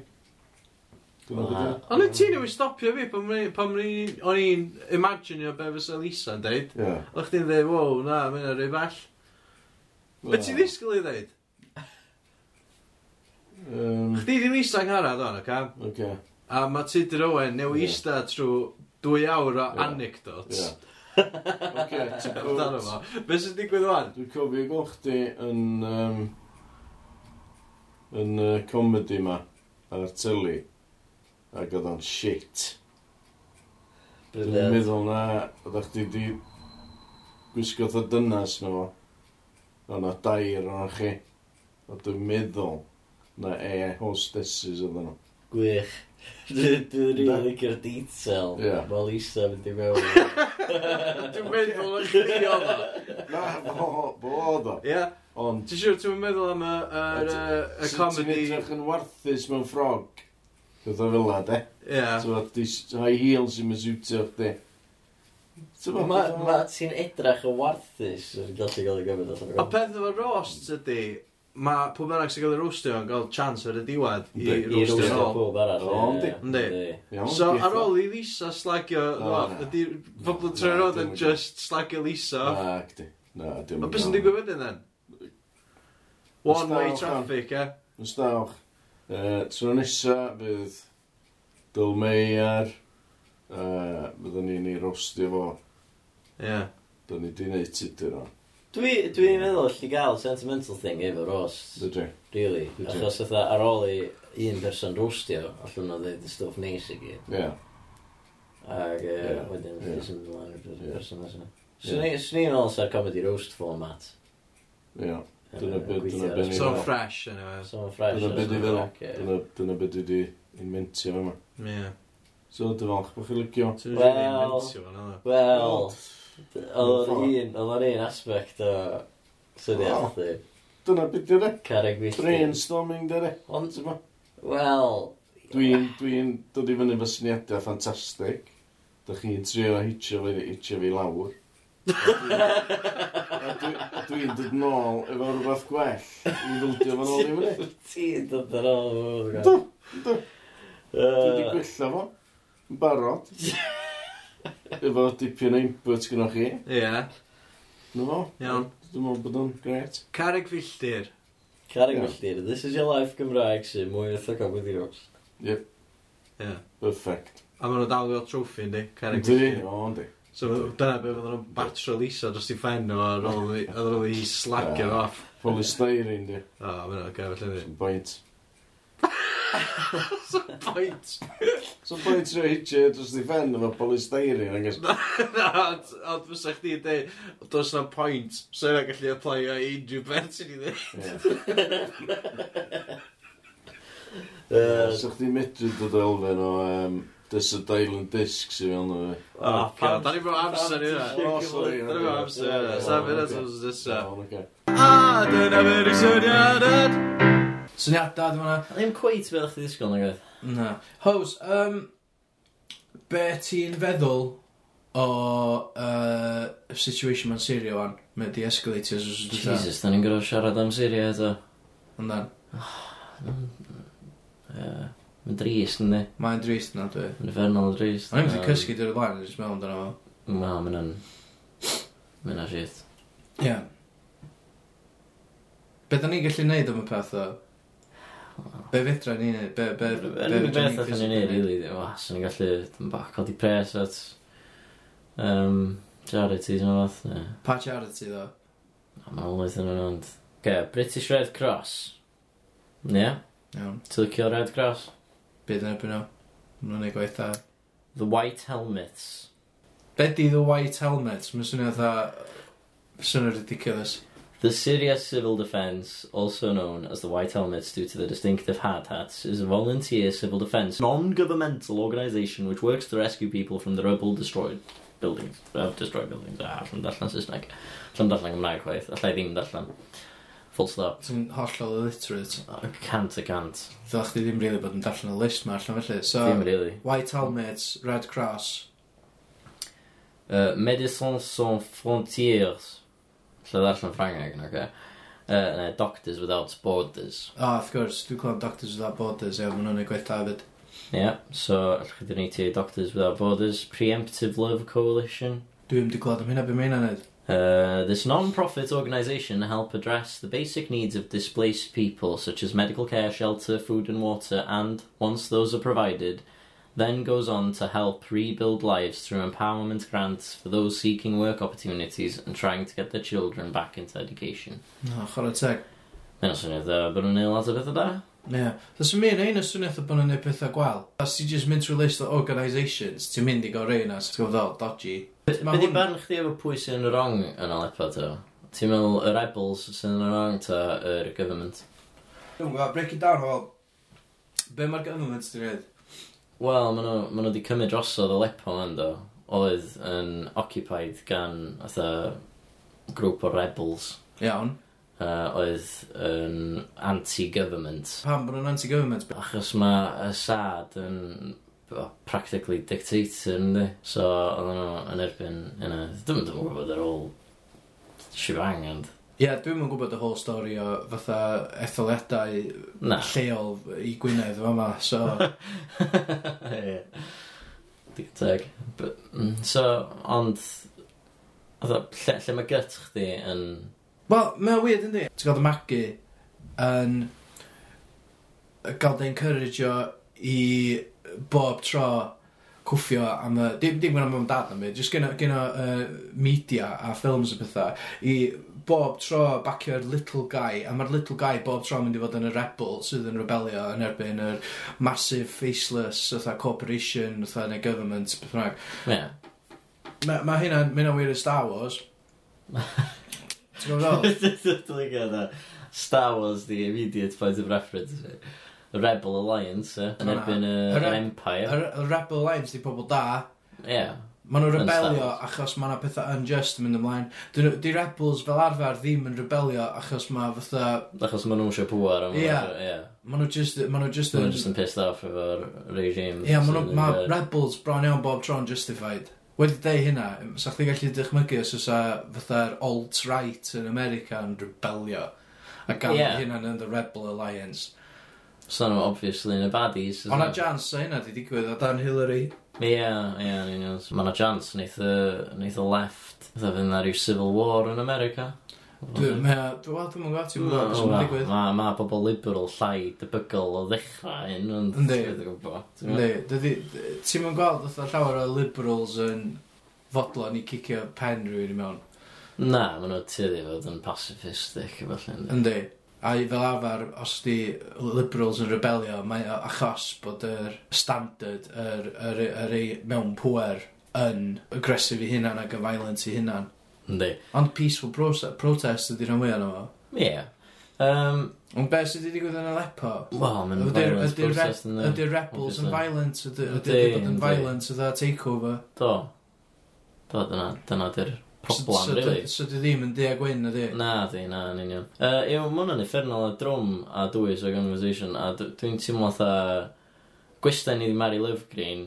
Ond yn ti newid stopio fi pan o'n i'n imaginio be fysa Lisa yn deud. Ond O'ch chdi'n dweud, wow, na, mae'n rhaid bell. Be ti ddisgwyl i ddeud? Um, Chdi di Lisa ngharad o'n, oca? Okay? A mae Tudur Owen new yeah. ista trwy dwy awr o yeah. anecdotes. Yeah. Oce, ti'n gwybod. Be sy'n digwydd o'n? Dwi'n cofio gweld chdi yn... Um, yn uh, comedy ma, ar y tylu ac oedd o'n shit. Dwi'n meddwl na, oedd chdi di gwisgo o dynas na fo. na dair o'n chi. O dwi'n meddwl na e hostesses oedd nhw. Gwych. Dwi'n rili licio'r detail. Mae Lisa mynd i mewn. Dwi'n meddwl yn chdi o dda. Na, bo o dda. Ie. Ond... Ti'n siŵr, ti'n meddwl am y comedy... Ti'n edrych yn warthus mewn ffrog? Gwyd o fel de. Ie. So, high heels sy'n myswtio chdi. Mae ti'n edrach yn warthus yn gallu gael ei gyfnod allan. A peth efo roast ydy, mae pob arall sy'n cael ei rostio yn cael chance ar y diwad i rwstio yn ôl. Pob arall. O, ynddi. So ar ôl i Lisa slagio, ydy pobl yn troi roed yn just slagio Lisa. Na, gdi. Na, dim yn. Mae beth sy'n digwydd wedyn then? One-way traffic, e? Yn stawch. Uh, Tro nesa bydd dylmeiar, uh, byddwn ni'n ei rostio fo. Ie. Yeah. Dyna ni di neud tudur o. Dwi'n dwi meddwl allu gael sentimental thing efo roast. Dydw. Really. Dwi. Achos ytha ar ôl i un person roastio, allwn nhw ddeud y stwff neis i gyd. Ie. Ac wedyn, dwi'n sy'n mynd ymlaen i'r person nesaf. Swn i'n meddwl sa'r comedy roast format. Ie. Yeah. Dyna beth dyna beth So fresh anyway. So fresh. Dyna beth dwi fel. Dyna beth dwi wedi inventio fe yma. Ie. So dy falch bod chi'n lygio. Wel, wel, oedd un, oedd o'n un aspect o syniad chdi. Dyna beth dyna? Carreg wylltu. Brainstorming dyna. Ond yma. Wel. Dwi'n dwi dod i fyny fy syniadau ffantastig. Dych chi'n trio hitio fi, hitio fi lawr. Dwi'n dod nôl efo rhywbeth gwell i ddwdio fan ôl i fyny. Ti'n dod ar ôl efo rhywbeth gwell? Do, do. Dwi wedi gwella fo. Yn barod. efo dipyn o input gynnwch chi. Ie. Yeah. No fo. Iawn. Dwi'n meddwl bod o'n gret. Carreg filltir. Carreg yeah. filltir. This is your life Gymraeg sy'n mwy eitha cofod i roes. Yep. Yeah. Perfect. A maen nhw dal fel trwffi, ynddi? Carreg filltir. Ynddi, o, ynddi. So dyna beth oedden nhw'n batro Lisa dros i ffen o ar ôl i- ar ôl i slagio Ah. off. Polystyrene, di. O, mae'n o'r gael felly. Some point. Point. Some point rhoi hitio dros di fen efo polystyrene, agos... Na, ond- ond fysa chdi dweud, does na point, so yna gallu apply o unrhyw beth sy'n i ddweud. Ie. Yy, So chdi medru dod o elfen o... Um, Desert Island Discs i fewn o fi. O, oh, oh, pam? Da ni fo amser i hynna. O, sori. Da ni fo amser i hynna. Sef hynna sy'n sy'n sy'n A, dyna fyr i syniadad. Syniadad yma. Ddim cweith fel chdi ddisgwyl na gaeth. Na. Hos, um, be ti'n feddwl o uh, situation ma'n Syria wan? Mae di escalatio. os ydych Jesus, da ni'n gorfod siarad am Syria eto. Yndan. Ie. Mae'n drist yndi? Mae'n drist na dwi. Mae'n infernal drist. O'n i'n mynd i cysgu dyr y blaen, jyst mewn dyna fo. Ma, mae'n yn... Mae'n a shit. Ie. Be da ni'n gallu neud am y peth o? Be fedra ni neud? Be, be, be, be fedra ni'n neud? Rili, wa, sy'n ni'n gallu bacod i pres at um, charities yna fath. Pa charity ddo? Mae'n lwyth yn ond. Ge, British Red Cross. Ie? Yeah. Iawn. Ti'n licio Red Cross? byd yn erbyn nhw. Mae'n ei gwaith dda. The White Helmets. Be di The White Helmets? Mae'n swnio dda... Swnio ridiculous. The Syria Civil Defence, also known as the White Helmets due to the distinctive hard hats, is a volunteer civil defence non-governmental organisation which works to rescue people from the rubble-destroyed buildings. Uh, destroyed buildings. Ah, allan darllen Saesneg. Allan darllen Gymraeg chwaith. i ddim darllen. Full stop. Ti'n hollol illiterate. Oh, Cant y cant. Ddylech chi ddim really bod yn darllen y list ma allan felly. So, Ddim really. White Helmets, Red Cross. Uh, Medicine Sans Frontiers. Lle ddarllen Ffrangeg, oce. Okay. Uh, ne, Doctors Without Borders. O, oh, of course, dwi'n clywed Doctors Without Borders, e, maen nhw'n ei gweithio hefyd. Ie, yeah, so allwch chi dynnu ti Doctors Without Borders, Preemptive Love Coalition. Dwi'n di clywed am hynna beth mae'n ei. Uh, this non-profit organisation help address the basic needs of displaced people, such as medical care, shelter, food and water, and, once those are provided, then goes on to help rebuild lives through empowerment grants for those seeking work opportunities and trying to get their children back into education. No, chwarae teg. Mae'n syniad bod nhw'n neud lot o bethau da? Ie. Yeah. Dwi'n mynd ein os o bod nhw'n neud pethau gwel. Os ti'n just mynd trwy list o organisations, ti'n mynd i gael rei na, ti'n gwybod dodgy. Be di barn chdi efo pwy sy'n yn y wrong yn y lepa ta? Ti'n meddwl y rebels sy'n yn y wrong ta yr government? Dwi'n gwybod, break it down, wel. Be mae'r government ti'n rhaid? Wel, maen nhw ma wedi cymryd drosodd o lepo yn do. Oedd yn occupied gan, atha, grŵp o rebels. Iawn uh, oedd yn anti-government. Pam bod nhw'n anti-government? Achos mae y sad yn oh, practically dictator yn di. So, oedd nhw yn erbyn yna. Dwi'n mynd yn gwybod ar ôl shebang and... Ie, yeah, dwi'n yn gwybod y whole story o fatha etholiadau Na. lleol i Gwynedd yma, so... yeah. Dig mm, So, ond... Oedd Lle, lle mae gyt chdi yn Wel, mae'n weird yndi. Ti'n gael y magu yn gael dy encourageo i bob tro cwffio am y... Dim, dim gwneud am dad na mi, jyst gen o uh, media a ffilms a pethau, i bob tro bacio'r little guy, a mae'r little guy bob tro mynd i fod yn y rebel sydd yn rebelio yn erbyn yr massive faceless, fatha corporation, fatha neu government, beth bynnag. Yeah. Mae ma hynna'n mynd o wir y Star Wars. Ti'n gwybod fel? Dwi'n gwybod Star Wars the immediate point of reference. The Rebel Alliance, eh? Yn erbyn yr Empire. Y Rebel Alliance di pobl da. Ie. Yeah. Maen nhw'n rebelio achos mae yna pethau unjust yn mynd ymlaen. Di rebels fel arfer ddim yn rebelio achos mae fatha... Achos maen nhw eisiau pwer am... Ie. Maen nhw just... Maen nhw just yn... Nhw just yn pissed off efo'r regime. Ie, yeah, maen rebels bron iawn bob tro'n justified wedi dweud hynna, sa chdi gallu dychmygu os oes fatha'r alt-right yn America yn rebelio a gael yeah. hynna'n yn the Rebel Alliance. So nhw, obviously, yn y baddies. Ond na jans o hynna di digwydd o dan Hillary. Ie, yeah, ie, yeah, Mae na jans wneith y, wneith y left. Fydd na rhyw civil war yn America. Dwi'n meddwl, dwi'n dwi'n gwybod, ti'n gwybod beth sy'n digwydd. Mae ma bobl liberal llai debygol o ddechrau un, ond dwi'n gwybod. Ynddi, ti'n mwyn gweld oedd llawer o liberals yn fodlon i cicio pen rhywun i mewn. Na, maen nhw tyddi fod yn pacifistic efallai. Yndi. a i fel arfer, os di liberals yn rebelio, mae achos bod yr standard, yr, yr, yr, yr mewn pwer yn agresif i hunan ac yn violent i hunan. Yndi. Ond peaceful protest, protest ydy rhan mwyaf yna fo. Ie. Um, Ond beth sydd wedi digwydd yn Aleppo? Wel, mae'n violence protest yn Ydy'r rebels yn violent, ydy'r bod yn violent, ydy'r takeover. Do. Do, dyna, dyna dy'r problem, so, really. So dy ddim yn dea gwyn, ydy? Na, di, na, yn union. Uh, Ew, mae hwnna'n effernol a drwm a dwys o conversation, a dwi'n teimlo atha gwestiwn i Mary Lovegreen.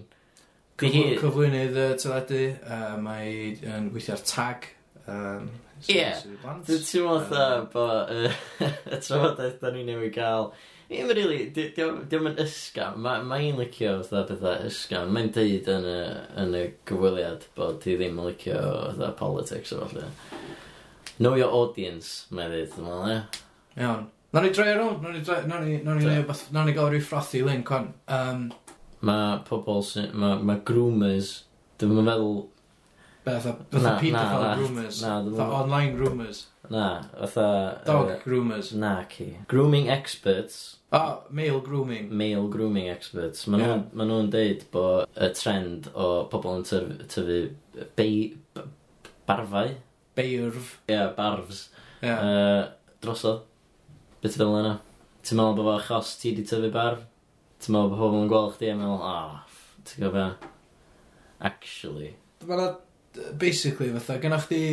Cyflwynydd y teledu, mae yn gweithio'r tag Um, Ie, ti'n meddwl dda bod y trafodaeth da ni newid gael Ddim yn rili, diolch yn ysgam. Mae'n licio fatha bethau ysgam. Mae'n deud yn y, yn y gyfweliad bod ti ddim yn licio fatha politics o falle. Know your audience, mae'n dweud, dwi'n meddwl, ie? Iawn. Na ni droi ar ôl, na ni gael rhyw ffrathu link, on. Um... Mae pobl sy'n, mae ma groomers, dwi'n meddwl Fatha pedophile rumours. Fatha online rumours. Na, fatha... Dog uh, groomers. Na, ci. Grooming experts. O, oh, male grooming. Male grooming experts. Maen yeah. nhw'n ma deud bod y trend o pobl yn tyfu bei, barfau. Beirf. Ie, yeah, barfs. Ie. Uh, drosodd. Beth fel yna. Ti'n meddwl bod fo achos ti di tyfu barf? Ti'n meddwl bod pobl yn gweld chdi a meddwl, ah, oh, ti'n gofio? Actually. Mae'n basically, fatha, gynnwch chdi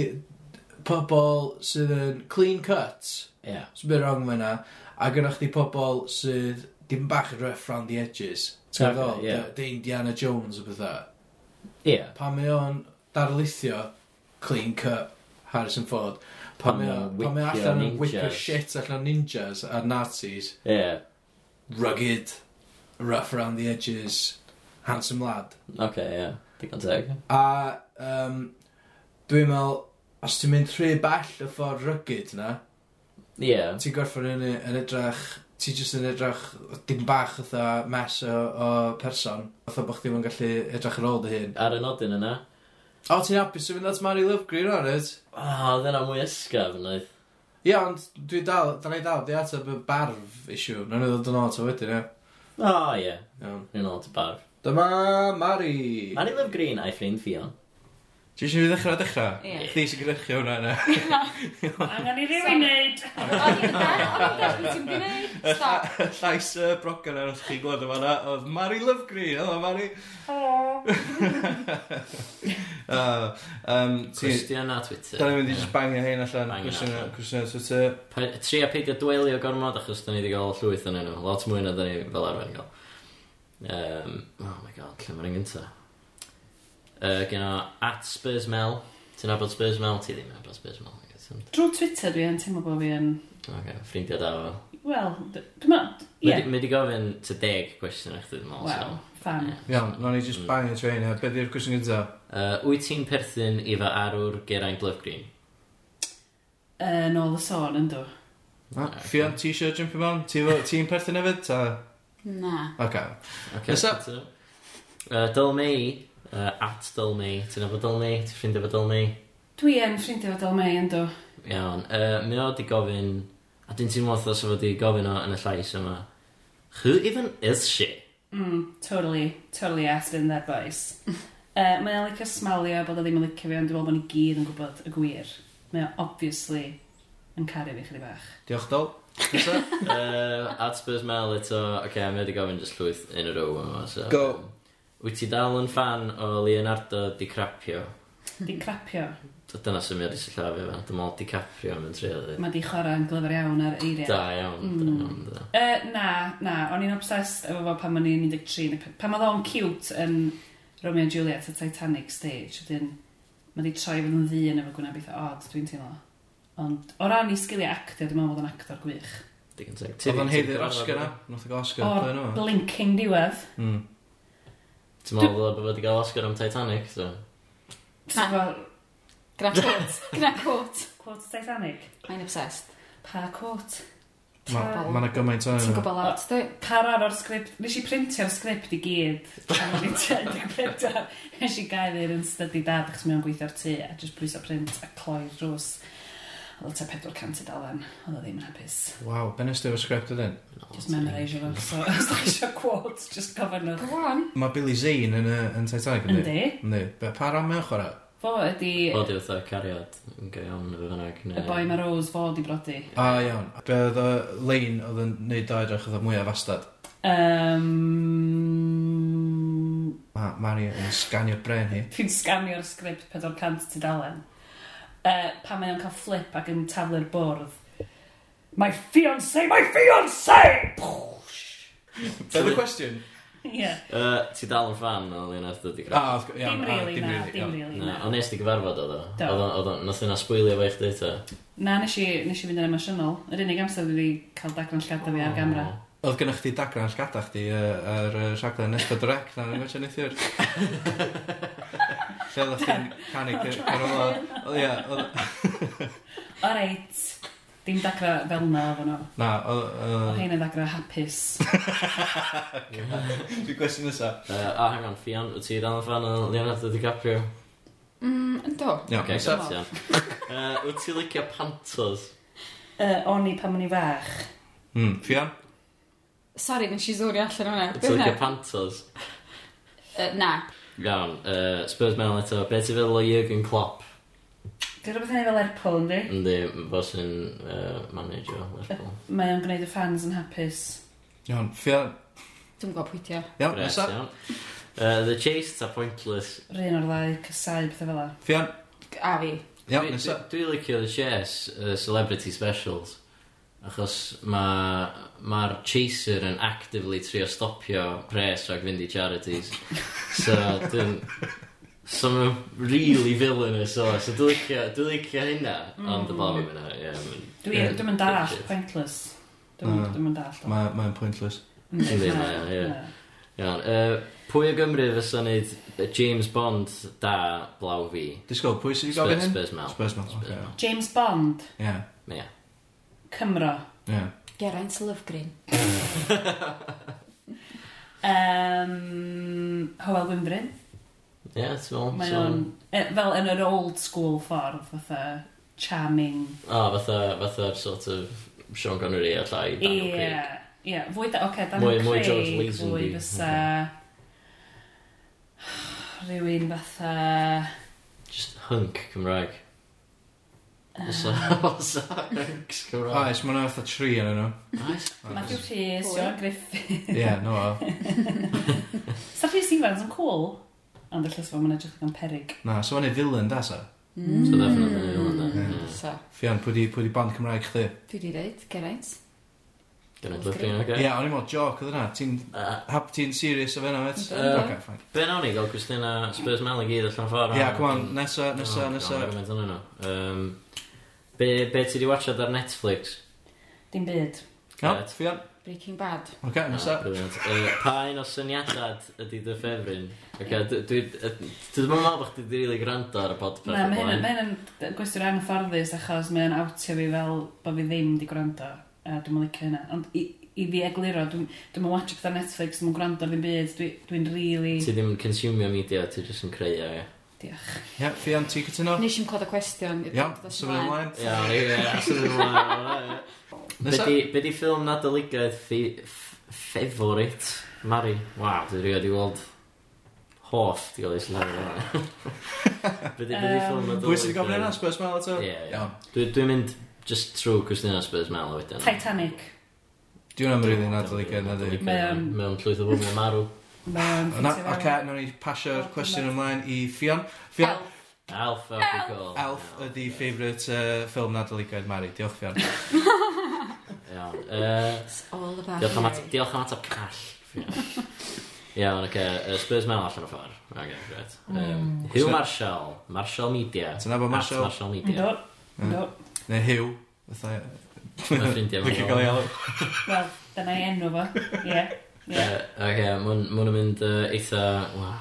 pobl sydd yn clean cut, yeah. sy'n byd wrong fyna, a gynnwch chdi pobl sydd dim bach yn rough round the edges. Ti'n okay, ddol, yeah. dy Indiana Jones o bethau. Yeah. Pan mae o'n darlithio clean cut Harrison Ford, pan mae o'n allan yn wicio shit allan ninjas a Nazis. Yeah. Rugged, rough around the edges, handsome lad. Okay, yeah. Digon teg. A um, dwi'n meddwl, os ti'n mynd rhy bell y ffordd rygyd na, yeah. ti'n gorffan yn, yn edrych, ti jyst yn edrych dim bach ytho mes o, o person, ytho bod chdi'n gallu edrych ar ôl dy hun. Ar y nodyn yna. O, ti'n hapus yn mynd at Mary Lovegreen o'n rhaid? O, oh, dyna mwy ysgaf yn oedd. Ie, yeah, ond dwi dal, dyna i dal, di ateb y barf issue, na'n ei ddod yn ôl to wedyn, ie. O, ie. Iawn. Ni'n ôl ta barf. Dyma Mari. Mari Love Green a'i ffrind Fion. Ti eisiau fi ddechrau ddechrau? Ie. Chdi sy'n gyrechio hwnna yna. Angen i rywun neud. Llais y brogan ar chi glod yma yna, oedd Mari Love Green. Helo Mari. Helo. Cwestiwn a Twitter. Da ni'n mynd i just bangio hyn allan. Cwestiwn a Twitter. Tri a peidio dwelio gormod achos da ni wedi cael llwyth yn enw. Lot mwy na da ni fel arfer yn cael. Lle mae'r gynta? Uh, gen o at Spurs Mel. Ti'n abod Spurs Mel? Ti ddim yn abod Spurs Mel. Drwy Twitter dwi yn teimlo bod fi yn... Ok, ffrindiau da fo. Wel, d- dwi'n meddwl... Ie. Mae di gofyn ty deg cwestiwn eich dwi'n meddwl. Wel, fan. Ie. Iawn, nawn ni just mm. bang y train e. Be di'r cwestiwn gyntaf? Uh, wyt ti'n perthyn i fy arwr Geraint Lovegreen? Uh, Nôl y sôn yn dwi. Ocê. Fion, ti eisiau jumpio mewn? Ti efo- Ti'n perthyn hefyd? Ta... Na. Oce. Okay. Nesa. Yy Dolmei, uh, at Dolmei, ti'n nabod Dolmei, ti'n ffrindio efo Dolmei? Dwi yn ffrindio efo Dolmei yndw. Iawn, uh, mae o di gofyn, a dyn ti'n modd os fo di gofyn o yn y llais yma, who even is she? Mm, totally, totally asked in that voice. uh, mae o'n licio smalio bod o ddim yn licio fi, ond dwi'n meddwl bod ni gyd yn gwybod y gwir. Mae o obviously yn caru fi chydig bach. Diolch dol. uh, at Spurs Mel eto, oce, okay, mae wedi gofyn just llwyth in a row yma. So, Go. Wyt ti dal yn fan o Leonardo DiCaprio? Di'n crapio. Dyna sy'n mynd i syllaf efo. Dwi'n meddwl DiCaprio yn mynd treulu. Mae di chwarae yn glyfar iawn ar eiriau. Da iawn, da mm. iawn, da. Uh, na, na, o'n i'n obsessed efo fo pan o'n i'n 13. neu- Pan oedd o'n cute yn Romeo and Juliet y Titanic stage, ydyn, mae di troi fod yn ddyn efo gwna beth odd, dwi'n teimlo. Ond o ran i sgiliau actio, dwi'n meddwl bod yn actor gwych. Digon teg. Oedd o'n heiddi'r Oscar na? Noth o gael Oscar. O'r O'r blinking diwedd, Mm. Ti'n meddwl bod bod wedi cael Oscar am Titanic, so? Pa? Gna quote. Gna quote. Quote Titanic. Mae'n obsessed. Pa cwt? Mae yna gymaint o'n... Ti'n gwybod lot, dwi? Parar o'r sgript. Nes i printio'r sgript i gyd. Nes i gael i'r yn study dad, achos mi o'n gweithio'r tŷ, a jyst o print a cloi rws. Oedd ta 400 dalen, oedd o ddim yn hapus. Waw, ben ysdi o'r sgript ydyn? Just memorise fo, so os da eisiau quotes, just gofyn nhw. Go on! Mae Billy Zane yn, yn Titanic, ynddi? Ynddi. Ynddi. Be, pa ram mewn chwarae? Fo ydi... Fo ydi fatha cariad yn gael iawn efo fynnag. Y boi mae Rose fo ydi brodi. A ah, iawn. Be oedd y lein oedd yn neud o edrych oedd mwyaf astad? Um... Mae Mario yn sganio'r bren hi. Fi'n sganio'r sgript 400 tudalen uh, pan mae o'n cael flip ac yn taflu'r bwrdd. My fiancé, my fiancé! Be y cwestiwn? Ie. Uh, ti dal yn fan o Leonard Dodi Ah, wrth gwrs, iawn. Dim ah, rili, na, rili, dim iawn. rili, Na, na. ond nes ti gyfarfod o ddo? Do. Oedd o'n, nath yna sbwylio fe i chdi ta? Na, nes i, nes i fynd yn emosiynol. Yr unig amser wedi cael dagran llgada fi ar gamera. Oedd gennych chdi dagran llgada chdi uh, ar y rhaglen Nesbo Direct na'n ymwneud yn eithir. Lle oedd chi'n canu cer ola? Ia. O reit. Dim dacra fel na efo nhw. Na. O hyn yn dacra hapus. Dwi'n gwestiwn nesaf. A hang on, ffian, wyt ti dal yn fan o Leonardo DiCaprio? Mm, do. Ia, okay, set iawn. Wyt ti licio pantos? Uh, O'n i pan o'n i fach. Mm, Fian? Sorry, nes i zori allan o'na. Wyt ti'n licio pantos? Uh, Na. Iawn, uh, Spurs mewn eto. Be ti'n feddwl o Jürgen Klopp? Dwi'n rhywbeth yn ei fel Lerpwl, ynddi? Ynddi, fo sy'n uh, manager Lerpwl. Mae o'n gwneud y fans yn hapus. Iawn, ffio... Dwi'n gwybod pwytio. Iawn, Bres, nesa. Iawn. Uh, the Chase ta Pointless. Rhyn o'r ddau, cysau, pethau fel la. Fion. A fi. Iawn, nesa. Dwi'n licio The Chase, uh, Celebrity Specials. Achos mae ma'r chaser yn actively trio stopio pres rhag fynd i charities. So, dwi'n... So mae'n really villainous o, so dwi'n licio, dwi'n licio hynna, ond y mm. blaen yna, ie. Dwi'n mynd dall, pointless. Dwi'n mynd dall. Mae'n pointless. Ynddi, mae, ie. Iawn, uh, pwy o Gymru fysa wneud James Bond da blaw fi? Disgo, pwy sydd wedi gofyn hyn? Spurs Mel. Spurs Mel, okay. James Bond? Ie. Yeah. Yeah. Cymro? Ie. Yeah. Geraint Lyfgrin. um, Howell Wimbryn. Ie, yeah, ti'n meddwl. Mae o'n, e, fel yn yr old school ffordd, fatha charming. O, oh, fatha, fatha'r sort of Sean Connery a llai Daniel yeah. Craig. Ie, yeah. fwy da, oce, okay, Daniel mwy, Craig. Mwy George Lazenby. Fwy fysa... Rhywun fatha... Just hunk Cymraeg. Oes a ex Cymraeg? Ah, Oes, mae'n yna fatha tri yn yno. Oes. Ah, Matthew Rhys, Joan Griffith. Ie, no o. Sa Rhys Ifans yn cool? Ond y llysfa, mae'n edrych yn perig. Na, so mae'n ei villain da, sa? Mm. So definitely yn ei villain da. Sa. Fian, pwy di band Cymraeg chdi? Dwi di reid, Geraint. Geraint Lipin, oce? Ie, o'n i'n modd joc oedd yna. Ti'n hap ti'n serious o fe yna, met? Ok, fine. Be nawn ni gael Christina Spurs Mel i gyd allan ffordd? Ie, come on, nesa, nesa, oh, nesa. Be, be ti di watchad ar Netflix? Dim byd. No, Right. ffion. Breaking Bad. Ok, nesa. Ah, brilliant. Yy, Pa un o syniadad ydy dy ffefryn? Oce, dwi... Dwi ddim yn meddwl bod chdi wedi rili gwrando ar y podcast. Na, o'r mae blaen. hyn yn gwestiwn anghyfforddus achos mae o'n awtio fi fel bod fi ddim di gwrando. A dwi'n licio hynna. Ond i, i fi egluro, dwi'n dwi watch pethau Netflix, dwi'n gwrando ar ddim byd, dwi'n dwi rili... Ti ddim yn consumio media, ti jyst yn creu o, ie. Diolch. Ie, Fian, ti'n cytuno? Nes i'n clod y cwestiwn. Iawn, symud ymlaen. Iawn, ie, symud ymlaen. Be di ffilm nadoligaeth favorit Mari? Waw, dwi rioed i weld hoff, di gael ei lawr. Be di ffilm nadoligaeth? Pwy sy'n gofyn yna, Spurs Mel eto? Ie, dwi'n mynd just trwy cwestiwn yna Spurs Mel o wedyn. Titanic. Dwi'n am rydyn nadoligaeth na di. Mewn llwyth o bobl yn marw. Na, ffitio fewn. Ac nawn ni pasio'r cwestiwn ymlaen i Fion. Fion, Elf. Elf ydi cool. Elf ydi favourite uh, ffilm nadoligaidd Mari. Diolch Fion. Iawn. Yy, It's all about Diolch am at- diolch am ateb call. Iawn, oce. yy, Spurs mewn allan o ffordd. Oce, gret. Yym, um, mm. Hugh Marshall. Marshall Media. Ti'n nabod At Marshall? Marshall Media. Do ynddo. Neu Hugh. Fythai... Mae ffrindiau fo. Licio gael ei alw. Wel, dyna i enw fo. Ie. Ac ie, yeah, ma' hwn yn mynd uh, eitha, wel,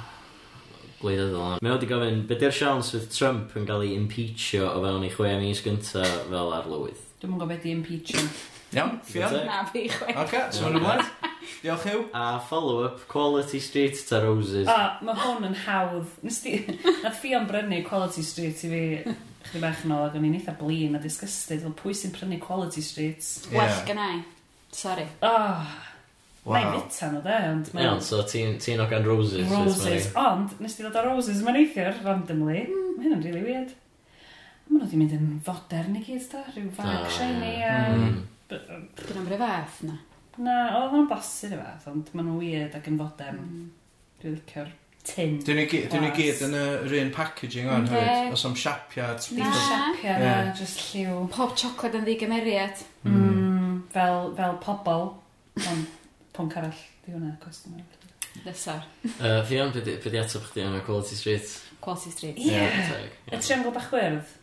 gwleidyddol. Mae wedi gofyn, be di'r siawns fydd Trump yn cael ei impeachio o fewn i chwe mis gynta fel arlywydd? Dwi'n mwyn gofio di impeachio. Iawn, ffion. Na fi chwe. Oce, so ymlaen. Diolch yw. A follow-up, Quality Street ta Roses. O, mae hwn yn hawdd. Nes di, nath fion brynu Quality Street i fi chdi bach yn ôl ac o'n i'n eitha blin a disgusted. Fel pwy sy'n prynu Quality Streets? Yeah. Well, gynna i. Sorry. Oh, Wow. Mae'n fita nhw de, ond mae'n... Iawn, so ti'n ti gan roses. Roses, ond nes ti ddod o roses yma neithiwr, randomly. Mm. Mae hynny'n really weird. Mae nhw wedi mynd yn fodern i gyd, da, rhyw ah, fag oh, shiny. Yeah. Hmm. Um, Dyn nhw'n fath na. Na, oedd nhw'n bosib y fath, ond mae nhw'n weird ac yn fodern. Mm. Dwi'n licio'r tin. Dyn nhw gyd yn yr un packaging o'n hyd, os am siapiad. Dim siapiad, yeah. just lliw. Pob chocolate yn ddigymeriad. Mm. Hmm. Fel, fel pobl. Ond pwnc arall, di hwnna, cwestiwn arall. Nesa. Uh, fi am, pe di ateb chdi am y Quality Street? Quality Street. Ie. Yeah. Y triangl bach gwyrdd?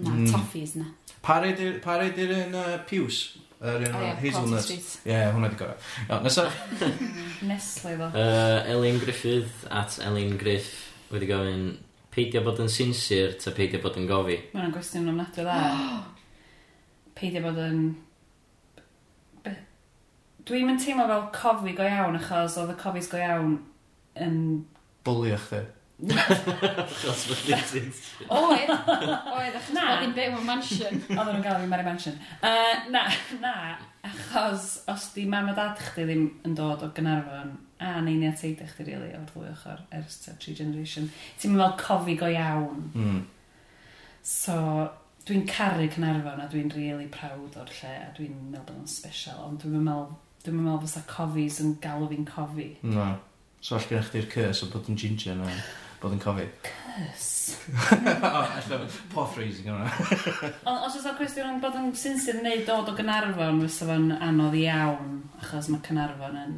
Na, mm. toffees na. Pare di'r un uh, Piws? Yr un o'r hazelnut. Ie, hwnna di gorau. No, nesa. Mm-hmm. Nestle fo. Uh, Elin Griffith at Elin Griff wedi gofyn peidio bod yn sinsir ta peidio bod yn gofi? Mae'n gwestiwn o'n ofnadwy dda. peidio bod yn Dwi'n mynd teimlo fel cofi go iawn achos oedd y cofis go iawn yn... Bwlio chdi. Achos bod ni'n sy'n... Oed, oed, achos bod i'n byw yn mansion. Oedden nhw'n gael fi Mary Mansion. Uh, na, na, achos os di mam a dad chdi ddim yn dod o Gynarfon, a neinia teidau chdi rili really, o'r ddwy ochr ers ta tri generation. Ti'n mynd fel cofi go iawn. Mm. So, dwi'n caru Cynarfon a dwi'n really proud o'r lle a dwi'n meddwl bod o'n special, ond dwi'n meddwl Dwi'n meddwl fysa cofis yn galw fi'n cofi. No. So all gennych chdi'r curse o bod yn ginger na bod yn cofi? Curse? o, ella, poor phrasing yna. Ond os oes o'r cwestiwn yn bod yn sinsir neu dod o Gynarfon, fysa fo'n anodd iawn, achos mae Cynarfon yn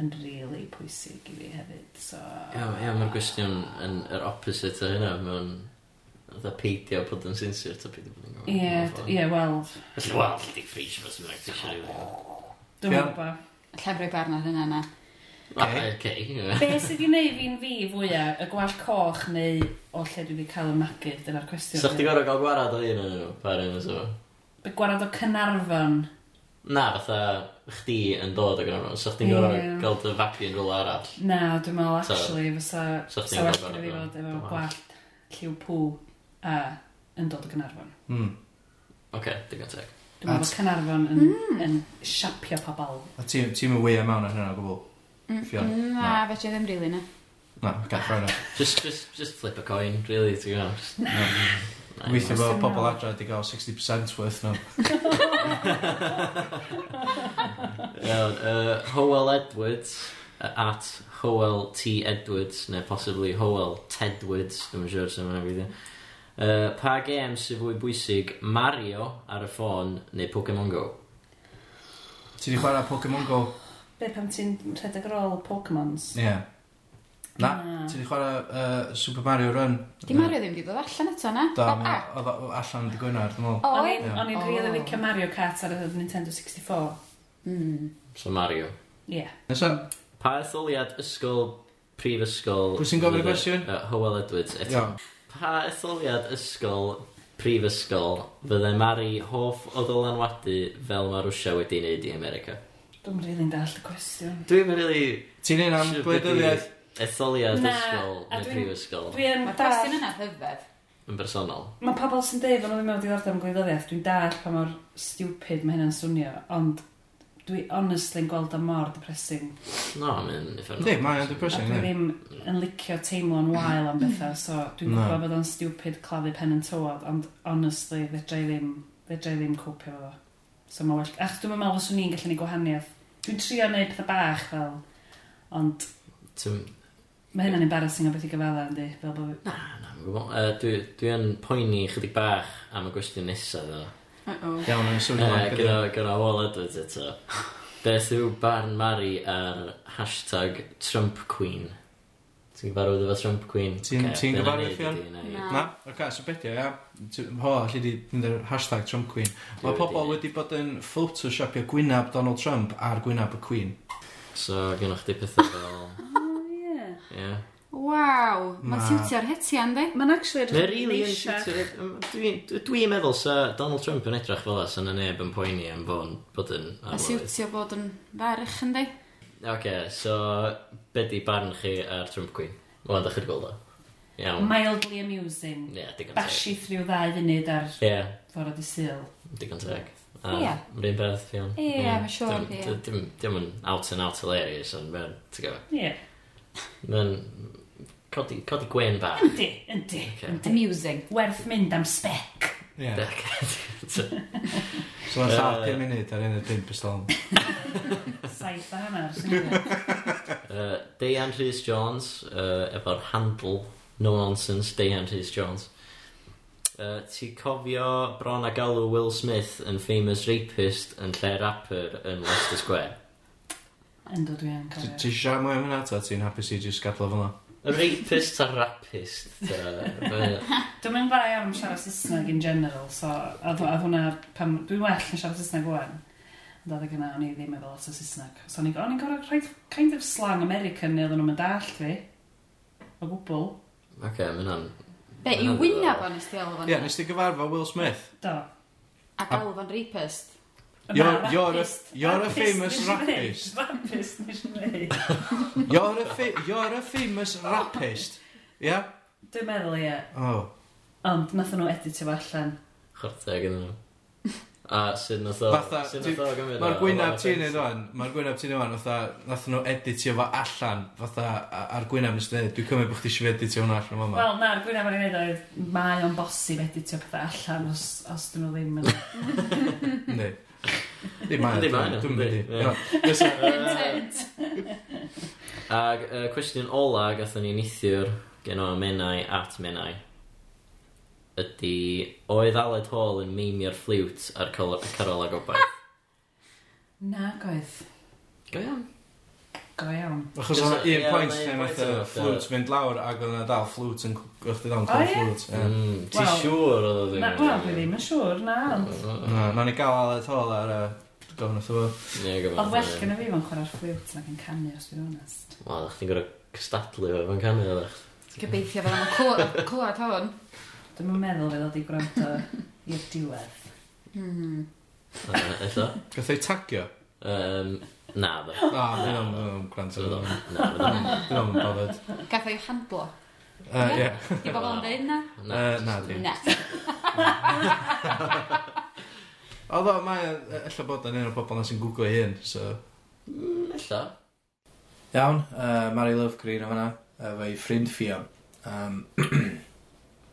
yn really pwysig i fi hefyd, so... Ia, ia mae'r gwestiwn yn yr opposite o hynna, mewn Fytha peidio bod yn sinsir, ta peidio bod yn gofyn. Ie, ie, wel... Felly, wel, di ffeis fos yma, ti eisiau chi. Dwi'n Iawn. gwybod. Llefrau barn ar hynna na. Okay. Okay. Be sydd wedi gwneud fi'n fi fwyaf, y gwall coch neu o lle dwi wedi cael y magydd, dyna'r cwestiwn. Sa'ch ti gorau gael gwarad o un yn nhw, par un yso. Be gwarad o Cynarfon? Na, fatha chdi yn dod o gynnar nhw. Sa'ch ti'n gorau Ie. gael dy fagu yn rhywle arall. Na, dwi'n meddwl So- actually, fysa so chdi'n sa well gorfod gyda fi fod efo Dwi'n gwall lliw pŵ a yn dod o Gynarfon. Mm. Oce, digon teg. Dwi'n meddwl bod Cynarfon yn, mm. yn siapio pobl. A ti'n ti mwy am awn ar hynna o gwbl? Fion? Na, fe ti ddim rili na. Na, gael ffawn just, just, just flip a coin, really, ti'n gwybod. Na. Weithio bod pobl adra wedi gael 60% worth nhw. Iawn, uh, Howell Edwards, uh, at Howell T. Edwards, neu possibly Howell Tedwards, dwi'n siŵr sef yna mynd Uh, pa gêm sy fwy bwysig, Mario ar y ffôn neu Pokemon Go? Ti 'di chwarae Pokemon Go? Be' pam ti'n rhedeg ar ôl Pokemons? Ie. Na, ti 'di chwarae uh, Super Mario Run? 'Di Mario ddim 'di dod allan eto na? Do, ma' oedd o allan dy' Gwener dwi O, O'n i'n o'n i'n rili licio Mario Kart ar y Nintendo sixty four. Mm. So Mario. Ie. Nesa. Pa etholiad ysgol, prifysgol... Pwy sy'n gofyn y cwestiwn? Howell Edwards eto. Iawn pa etholiad ysgol, prifysgol, fyddai Mari hoff o ddylanwadu fel mae Rwysia wedi wneud i America? Dwi'n rili'n dall y cwestiwn. Dwi'n rili... Ti'n un am gwleidyddiaeth? Etholiad Na, ysgol a neu dwi'n- prifysgol. Dwi'n Mae'r cwestiwn yna hyfedd. Yn bersonol. Mae pobl sy'n deud fan nhw ddim yn diddordeb yn gwleidyddiaeth, dwi'n dall pa mor stupid mae hynna'n swnio, ond dwi honestly'n gweld o mor depressing. No, mae'n effernol. Di, mae'n depressing. A dwi ddim yn licio teimlo'n wael am bethau, so dwi'n no. gwybod bod o'n stupid clafu pen yn tywod, ond honestly, fedrai ddim, fedrai ddim cwpio fo. So mae well... Ach, dwi'n meddwl os o'n i'n gallu ni gwahaniaeth. Dwi'n trio neud pethau bach fel, ond... Ti'n... Mae hynna'n embarrassing o beth i gyfadda, yndi? Fel bod... Na, na, mae'n gwybod. Uh, dwi, dwi yn poeni chydig bach am y gwestiwn nesaf, ddo. Uh-oh. Iawn yn swnio. Uh, gyda, gyda Wall Edwards eto. Beth yw barn Mari ar hashtag Trump Queen? Ti'n gyfarwydd efo Trump Queen? Ti'n okay, ti gyfarwydd fi Na. Na? Ok, so beth ia, ho, allu di mynd yr hashtag Trump Queen. Mae pobl wedi bod yn photoshopio gwynab Donald Trump ar gwynab y Queen. So, gynnwch chi pethau fel... O, ie. Ie. Waw, mae'n Ma- siwtio'r hetian, di? Mae'n actually edrych Mae yn rili yn neisiach. siwtio'r- dwi'n dwi'n meddwl sa Donald Trump yn edrych fel as yna neb yn poeni am fo'n bod yn A arlywydd. siwtio bod yn farch, yndi? Oce, so be di barn chi ar Trump Queen? Wel, ydych chi'n gweld o? Iawn. Mildly amusing. Ie, digon teg. Bashi through ddau funud ar Ie, ffordd i syl. digon teg. Ie. Yr beth, Fion. Ie, mae'n siŵr, Dim- ie. Dim yn out and out hilarious, ond mae'n, ti'n gwybod, Ie. mae'n Codi, codi gwen bach. Yndi, yndi, okay. amusing. Werth mynd am spec. Ie. so mae'n lladd 5 munud ar un o'r 5 pistol. Saith a hanner. Deian Rhys Jones, uh, efo'r handle No Nonsense, Deian Rhys Jones. Uh, ti cofio bron a galw Will Smith yn famous rapist yn lle rapper yn Leicester Square? Ynddo dwi yn cofio. Ti siarad mwy am hynna ta? Ti'n hapus i just gadlo fel yna? Y Rapist a rapist. Dwi'n mynd fai am siarad Saesneg in general, so a oedd hwnna pan... Dwi'n well yn siarad Saesneg o'n. Ond oedd yna, o'n i ddim efo lot o Saesneg. So o'n i'n gorau rhaid kind of slang American neu oedden nhw'n dall fi. O gwbl. Oce, okay, mae hwnna'n... Be, i wynaf o'n ysdi alw fan? Ie, nes ti gyfarfo Will Smith? Do. A galw fan rapist? You're, you're, a, you're a famous rapist. Rapist, nes You're a, fa you're a famous rapist. Yeah? Dwi'n meddwl, ie. Oh. Ond nath nhw editio fo allan. Chorteg yn nhw. A sy'n nath o... Fatha, mae'r gwynaf ti'n neud o'n, mae'r gwynaf ti'n neud o'n, fatha, nath nhw editio fo allan, fatha, a'r gwynaf nes dweud, dwi'n cymryd bod chdi eisiau editio hwnna allan o'n Wel, na'r gwynaf yn ei wneud oedd, mae o'n bosib editio pethau allan os, os dyn nhw ddim yn... Ne. Ddim maen. Ddim maen. Dwi'n mynd. Ag y cwestiwn ola gatho ni nithiwr gen o menai at menai ydy oedd Aled Hall yn meimio'r ffliwt a'r carol ag gobaith? Na, goedd. Go iawn go iawn. Achos oedd un pwynt lle nath y flute mynd lawr ac oedd yna dal flute yn cwch chi ddau'n cael flute. Mm, ti siŵr oedd o ddim? Wel, fi ddim yn siŵr, na. Na, na ni gael alet hol ar y gofyn wrtho fo. Oedd well gyda fi fo'n chwarae'r flute nag yn canu os dwi'n honest. Wel, o'ch ti'n gorau cystadlu fo fo'n canu oedd e? Gobeithio fel yma clywed hwn. Dwi'n meddwl fe ddod i gwrando i'r diwedd. Hmm. Eto? Gath ei tagio? Um, na fo. Ah, na, dwi'n am yn gwrant ar ddod. Na, dwi'n am yn bothered. Gath o'i handlo? Ie. Di bobl yn dweud na? Na, na, di. Na. Oedd o, mae ella bod yn un o'r bobl na sy'n gwglo ei hun, so... Mm, ella. Iawn, uh, Mary Love Green o efo efo'i ffrind Fion. Um,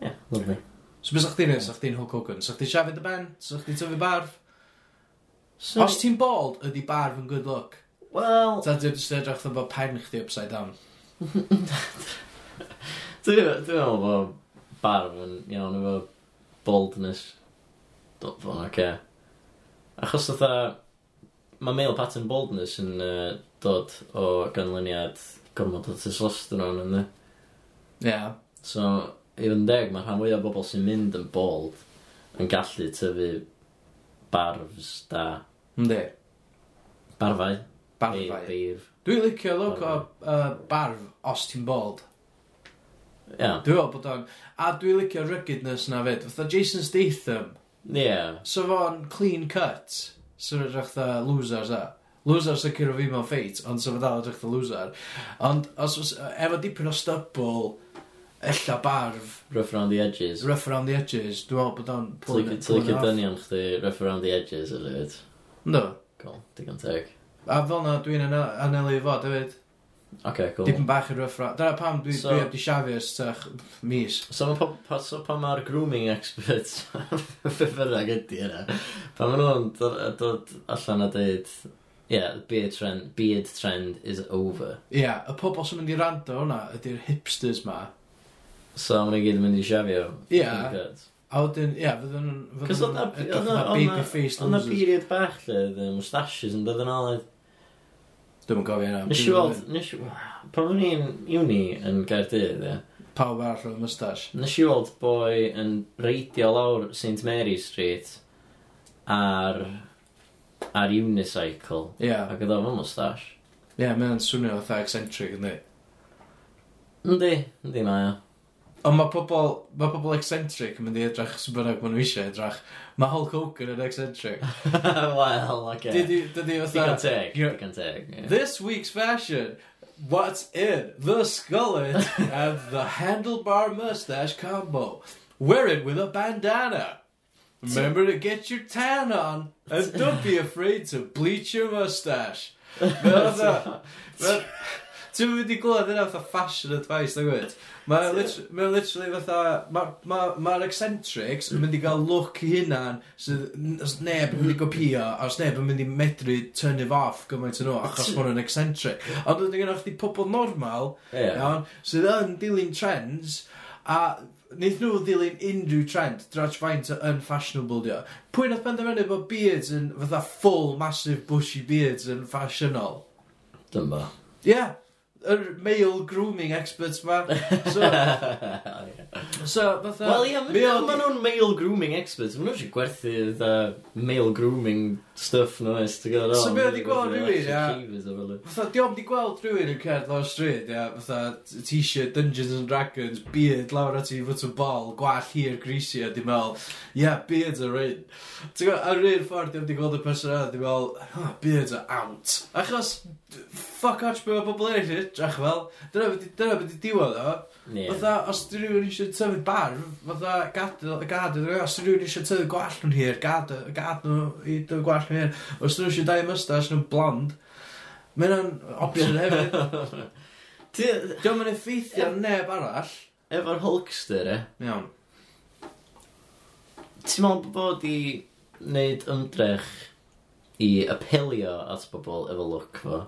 yeah, lovely. So beth sa'ch di'n neud? Sa'ch di'n Hulk Hogan? Sa'ch di'n siafod y ben? Sa'ch di'n tyfu barf? So, Os ti'n bald, ydi barf yn good look. Wel... Ta dwi'n just edrych yn bod pen chdi upside down. Dwi'n dwi'n meddwl bod barf yn iawn efo baldness. Dwi'n fo'n oce. Achos oedd Mae male pattern baldness yn uh, dod o ganlyniad gormod o testosteron yn dde. Ie. Yeah. So, i fod yn deg, mae rhan fwyaf o bobl sy'n mynd yn bald yn gallu tyfu barfs da. Yndi. Barfau. Barfau. Beif. Dwi'n licio look o uh, barf os ti'n bold. Ia. Dwi'n meddwl bod o'n... A dwi'n licio ruggedness na fyd. Fytha Jason Statham. Ie. Yeah. So fo'n clean cut. So fo'n rach dda losers a. Losers y cyrra fi mewn ffeit, ond so fo'n dal edrych dda loser. Ond os, os, efo dipyn o stubble ella barf. Rough around the edges. Rough around the edges. Dwi'n meddwl bod o'n pwy'n off. Ti'n licio dynion chdi rough around the edges y lyd? No. Cool, digon teg. A fel na, dwi'n anelu i fod hefyd. Ok, cool. Dipyn bach yn rough around. Dyna pam dwi so, dwi di siafio ers tach mis. So mae pa, so pa mae'r grooming experts ffyrrag ydi yna. Pa maen nhw'n dod allan a dweud yeah, beard trend, beard trend is over. Ie, yeah, y pobol sy'n mynd i rando hwnna ydy'r hipsters ma So, maen nhw gyd yn mynd i siafio. Ie. A wedyn, ie, fydden nhw'n... Cos oedd na baby face Oedd na period bach lle, oedd mustaches yn dod yn aled. Dwi'n gofio yna. Nes i weld, nes i... Pan o'n i'n uni yn Gaerdydd, ie. Pawb arall oedd mustache. Nes i weld boi yn reidio lawr St Mary Street ar... ar unicycle. Ie. Yeah. Ac oedd o'n mustache. Ie, yeah, mae'n swnio oedd eccentric, ynddi? Ynddi, ynddi mae o. Ond mae pobl, mae pobl eccentric yn mynd i edrych sy'n bynnag maen nhw eisiau edrych. Mae Hulk Hogan yn eccentric. Wel, oce. Dydy, dydy Digon fatha... teg, digon teg. This week's fashion, what's in the skullet and the handlebar mustache combo. Wear it with a bandana. Remember to get your tan on, and don't be afraid to bleach your mustache. Mae fatha- mae- Ti'n mynd i glwyd yna fatha fashion advice, na gwyd? Mae'n literally, ma literally fatha, mae'r ma, ma eccentrics yn mynd i gael look i hunan sydd os neb yn mynd i gopio, a os neb yn mynd i medru turn it off gymaint yn nhw, achos bod nhw'n eccentric. Ond dwi'n gynnwch chi pobl normal, yeah. iawn, sydd yn dilyn trends, a wnaeth nhw ddilyn unrhyw trend dros faint o unfashionable dio. Pwy nath benderfynu bod beards yn fatha full, massive, bushy beards yn fashionol? Dyma. Ie. Yeah yr male grooming experts ma. So, so fatha... Wel, ia, yeah, mae nhw'n male grooming experts. Mae nhw eisiau gwerthu the male grooming stuff nhw oes, ti'n gwybod? So beth wedi gweld rhywun, ia? Fatha, diom di gweld rhywun yn cerdd lawr stryd, ia? Fatha, t-shirt, Dungeons and Dragons, beard, lawr at i fwt o bol, gwall hir, greasy, a di meddwl, ia, beards are in. Ti'n gwybod, ar un ffordd, diom di gweld y person yna, di meddwl, ha, beards are out. Achos, fuck off be o bobl eraill i, drach fel. Dyna beth i diwedd o. Fytha, os di rhywun eisiau tyfu barf, fytha, gad, gad, os di rhywun eisiau tyfu gwall nhw'n hir, gad, gad nhw i dy gwall bach hyn. Os nhw eisiau dau mustache, nhw'n blond. Mae hynna'n option hefyd. Di o'n mynd effeithio e- neb arall. Efo'r Hulkster, e? Iawn. Ti'n meddwl bod i wneud ymdrech i apelio at bobl efo look fo?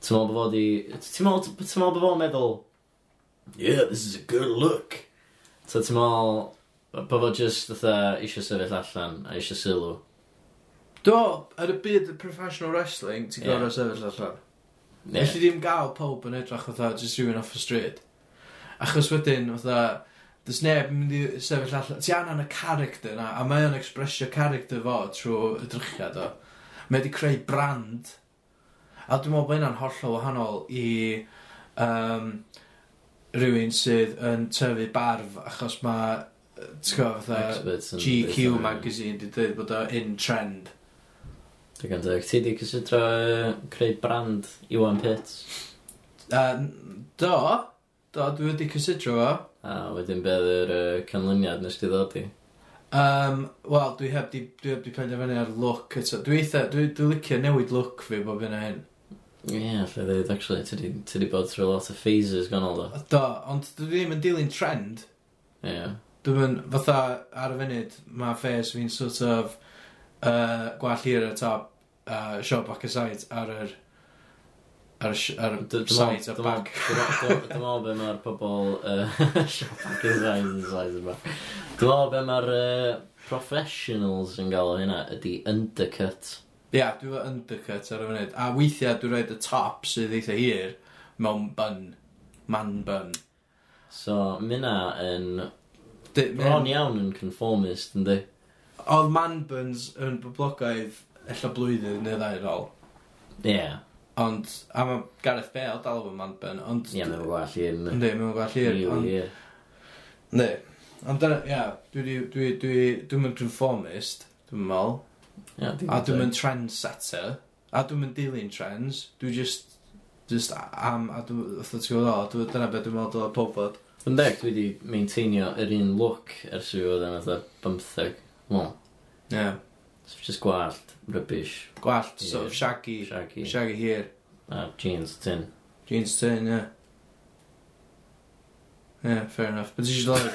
Ti'n meddwl bod i... Ti'n meddwl bod fo'n meddwl... Yeah, this is a good look. So ti'n meddwl... Bod fo just fatha eisiau sefyll allan a eisiau sylw. Do, ar y byd y professional wrestling, ti'n yeah. gorau sefyll allan. Yeah. Felly ddim gael pob yn edrych fatha just rhywun off the street. Achos wedyn, fatha, dys neb yn mynd i sefyll allan. Ti anna'n y character na, a mae o'n expresio character fo trwy y drychiad o. Mae wedi creu brand. A dwi'n meddwl bod hynna'n hollol wahanol i um, rhywun sydd yn tyfu barf achos mae ti'n gwybod fatha GQ magazine di dweud bod o in trend Dwi'n deg. Ti di cysidro uh, creu brand Iwan Pits? Uh, do. Do, dwi wedi cysidro fo. A wedyn beth yw'r uh, canlyniad nes ti ddod i? Um, Wel, dwi heb di, dwi heb di penderfynu ar look eto. Dwi eitha, dwi, dwi licio newid look fi bob hyn a hyn. Ie, yeah, lle dweud, actually, ti di, ti di bod trwy lot of phases ganol do. Do, ond dwi ddim yn dilyn trend. Ie. Yeah. Dwi'n fatha ar y funud, mae phase fi'n sort of uh, gwall hir ar y top, uh, show back aside ar yr ar y sh- ar y site ar back Dwi'n meddwl be mae'r pobol siopag yn sain yn sain yma. Dwi'n meddwl be mae'r professionals yn gael o hynna ydy undercut. Ia, yeah, dwi meddwl undercut ar y funud. A weithiau dwi'n rhaid y top sydd eitha hir mewn bun. Man bun. So, mynd na yn... Bron iawn yn conformist, ynddi? Oedd man buns yn boblogaidd ella blwyddyn neu ddau yn ôl. Ie. Yeah. Ond, a mae Gareth Bale dal efo man bun, ond... Ie, mae'n gwall i'r... Ynddi, mae'n gwall i'r... Ie, ie. Ond dyna, ia, dwi, dwi, dwi, dwi'n mynd conformist, dwi'n meddwl. A dwi'n mynd trendsetter. A dwi'n mynd dilyn trends. Dwi just, just am, a dwi'n, wrth ti'n gwybod o, dyna beth dwi'n meddwl o'r pobod. Yn deg, dwi wedi maintainio yr un look ers i fod yn oedd 15. Wel. Yeah. So just gwallt, rubbish. Gwallt, yeah. sort of shaggy, shaggy, shaggy here. A jeans tin. Jeans tin, yeah. Yeah, fair enough. But ti'n like...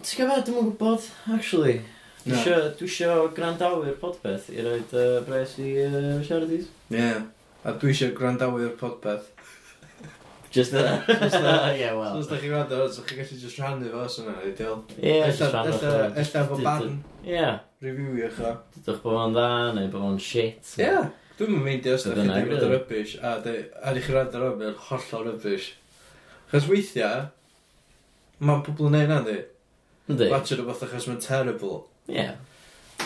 Ti'n gwybod, dim ond gwybod, actually. Dwi no. eisiau grandawyr podpeth i roed uh, bres i uh, siaradis. Ie, yeah. a dwi eisiau grandawyr podpeth Just yna. Just yna, ie, wel. Os da chi'n gwrando, so chi'n gallu just rhannu fo, so yna, ideal. Ie, just rhannu fo. Ella fo barn. Ie. Reviewio cho. Dydwch bod fo'n dda, neu bod fo'n shit. Ie. Dwi'n mynd meindio os da chi'n gwrando rybys, a ar i chi rhannu fo, mae'n hollol rybys. Chos weithiau, mae pobl yn neud na, di. Ynddi. Watch it o beth achos mae'n terrible. Ie.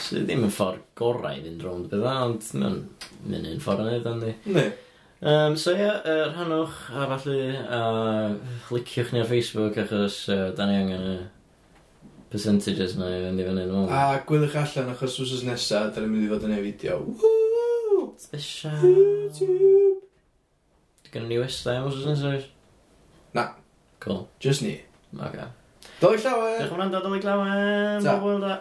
So ddim yn ffordd gorau i fynd rownd bydda, ond mae'n un ffordd yn neud, ynddi. Ne. Um, so ie, yeah, rhannwch a falle, a liciwch ni ar Facebook achos uh, da ni angen y percentages na i fynd i fyny. nhw. A gwylwch allan achos wsos nesa, da ni'n mynd i fod yn ei fideo. Woo! Special. YouTube. Gynnu ni westa am wsos nesaf? Na. Cool. Just ni. Ok. Doi llawer! Dych chi'n mynd o doi llawer! Ta. Bobl da.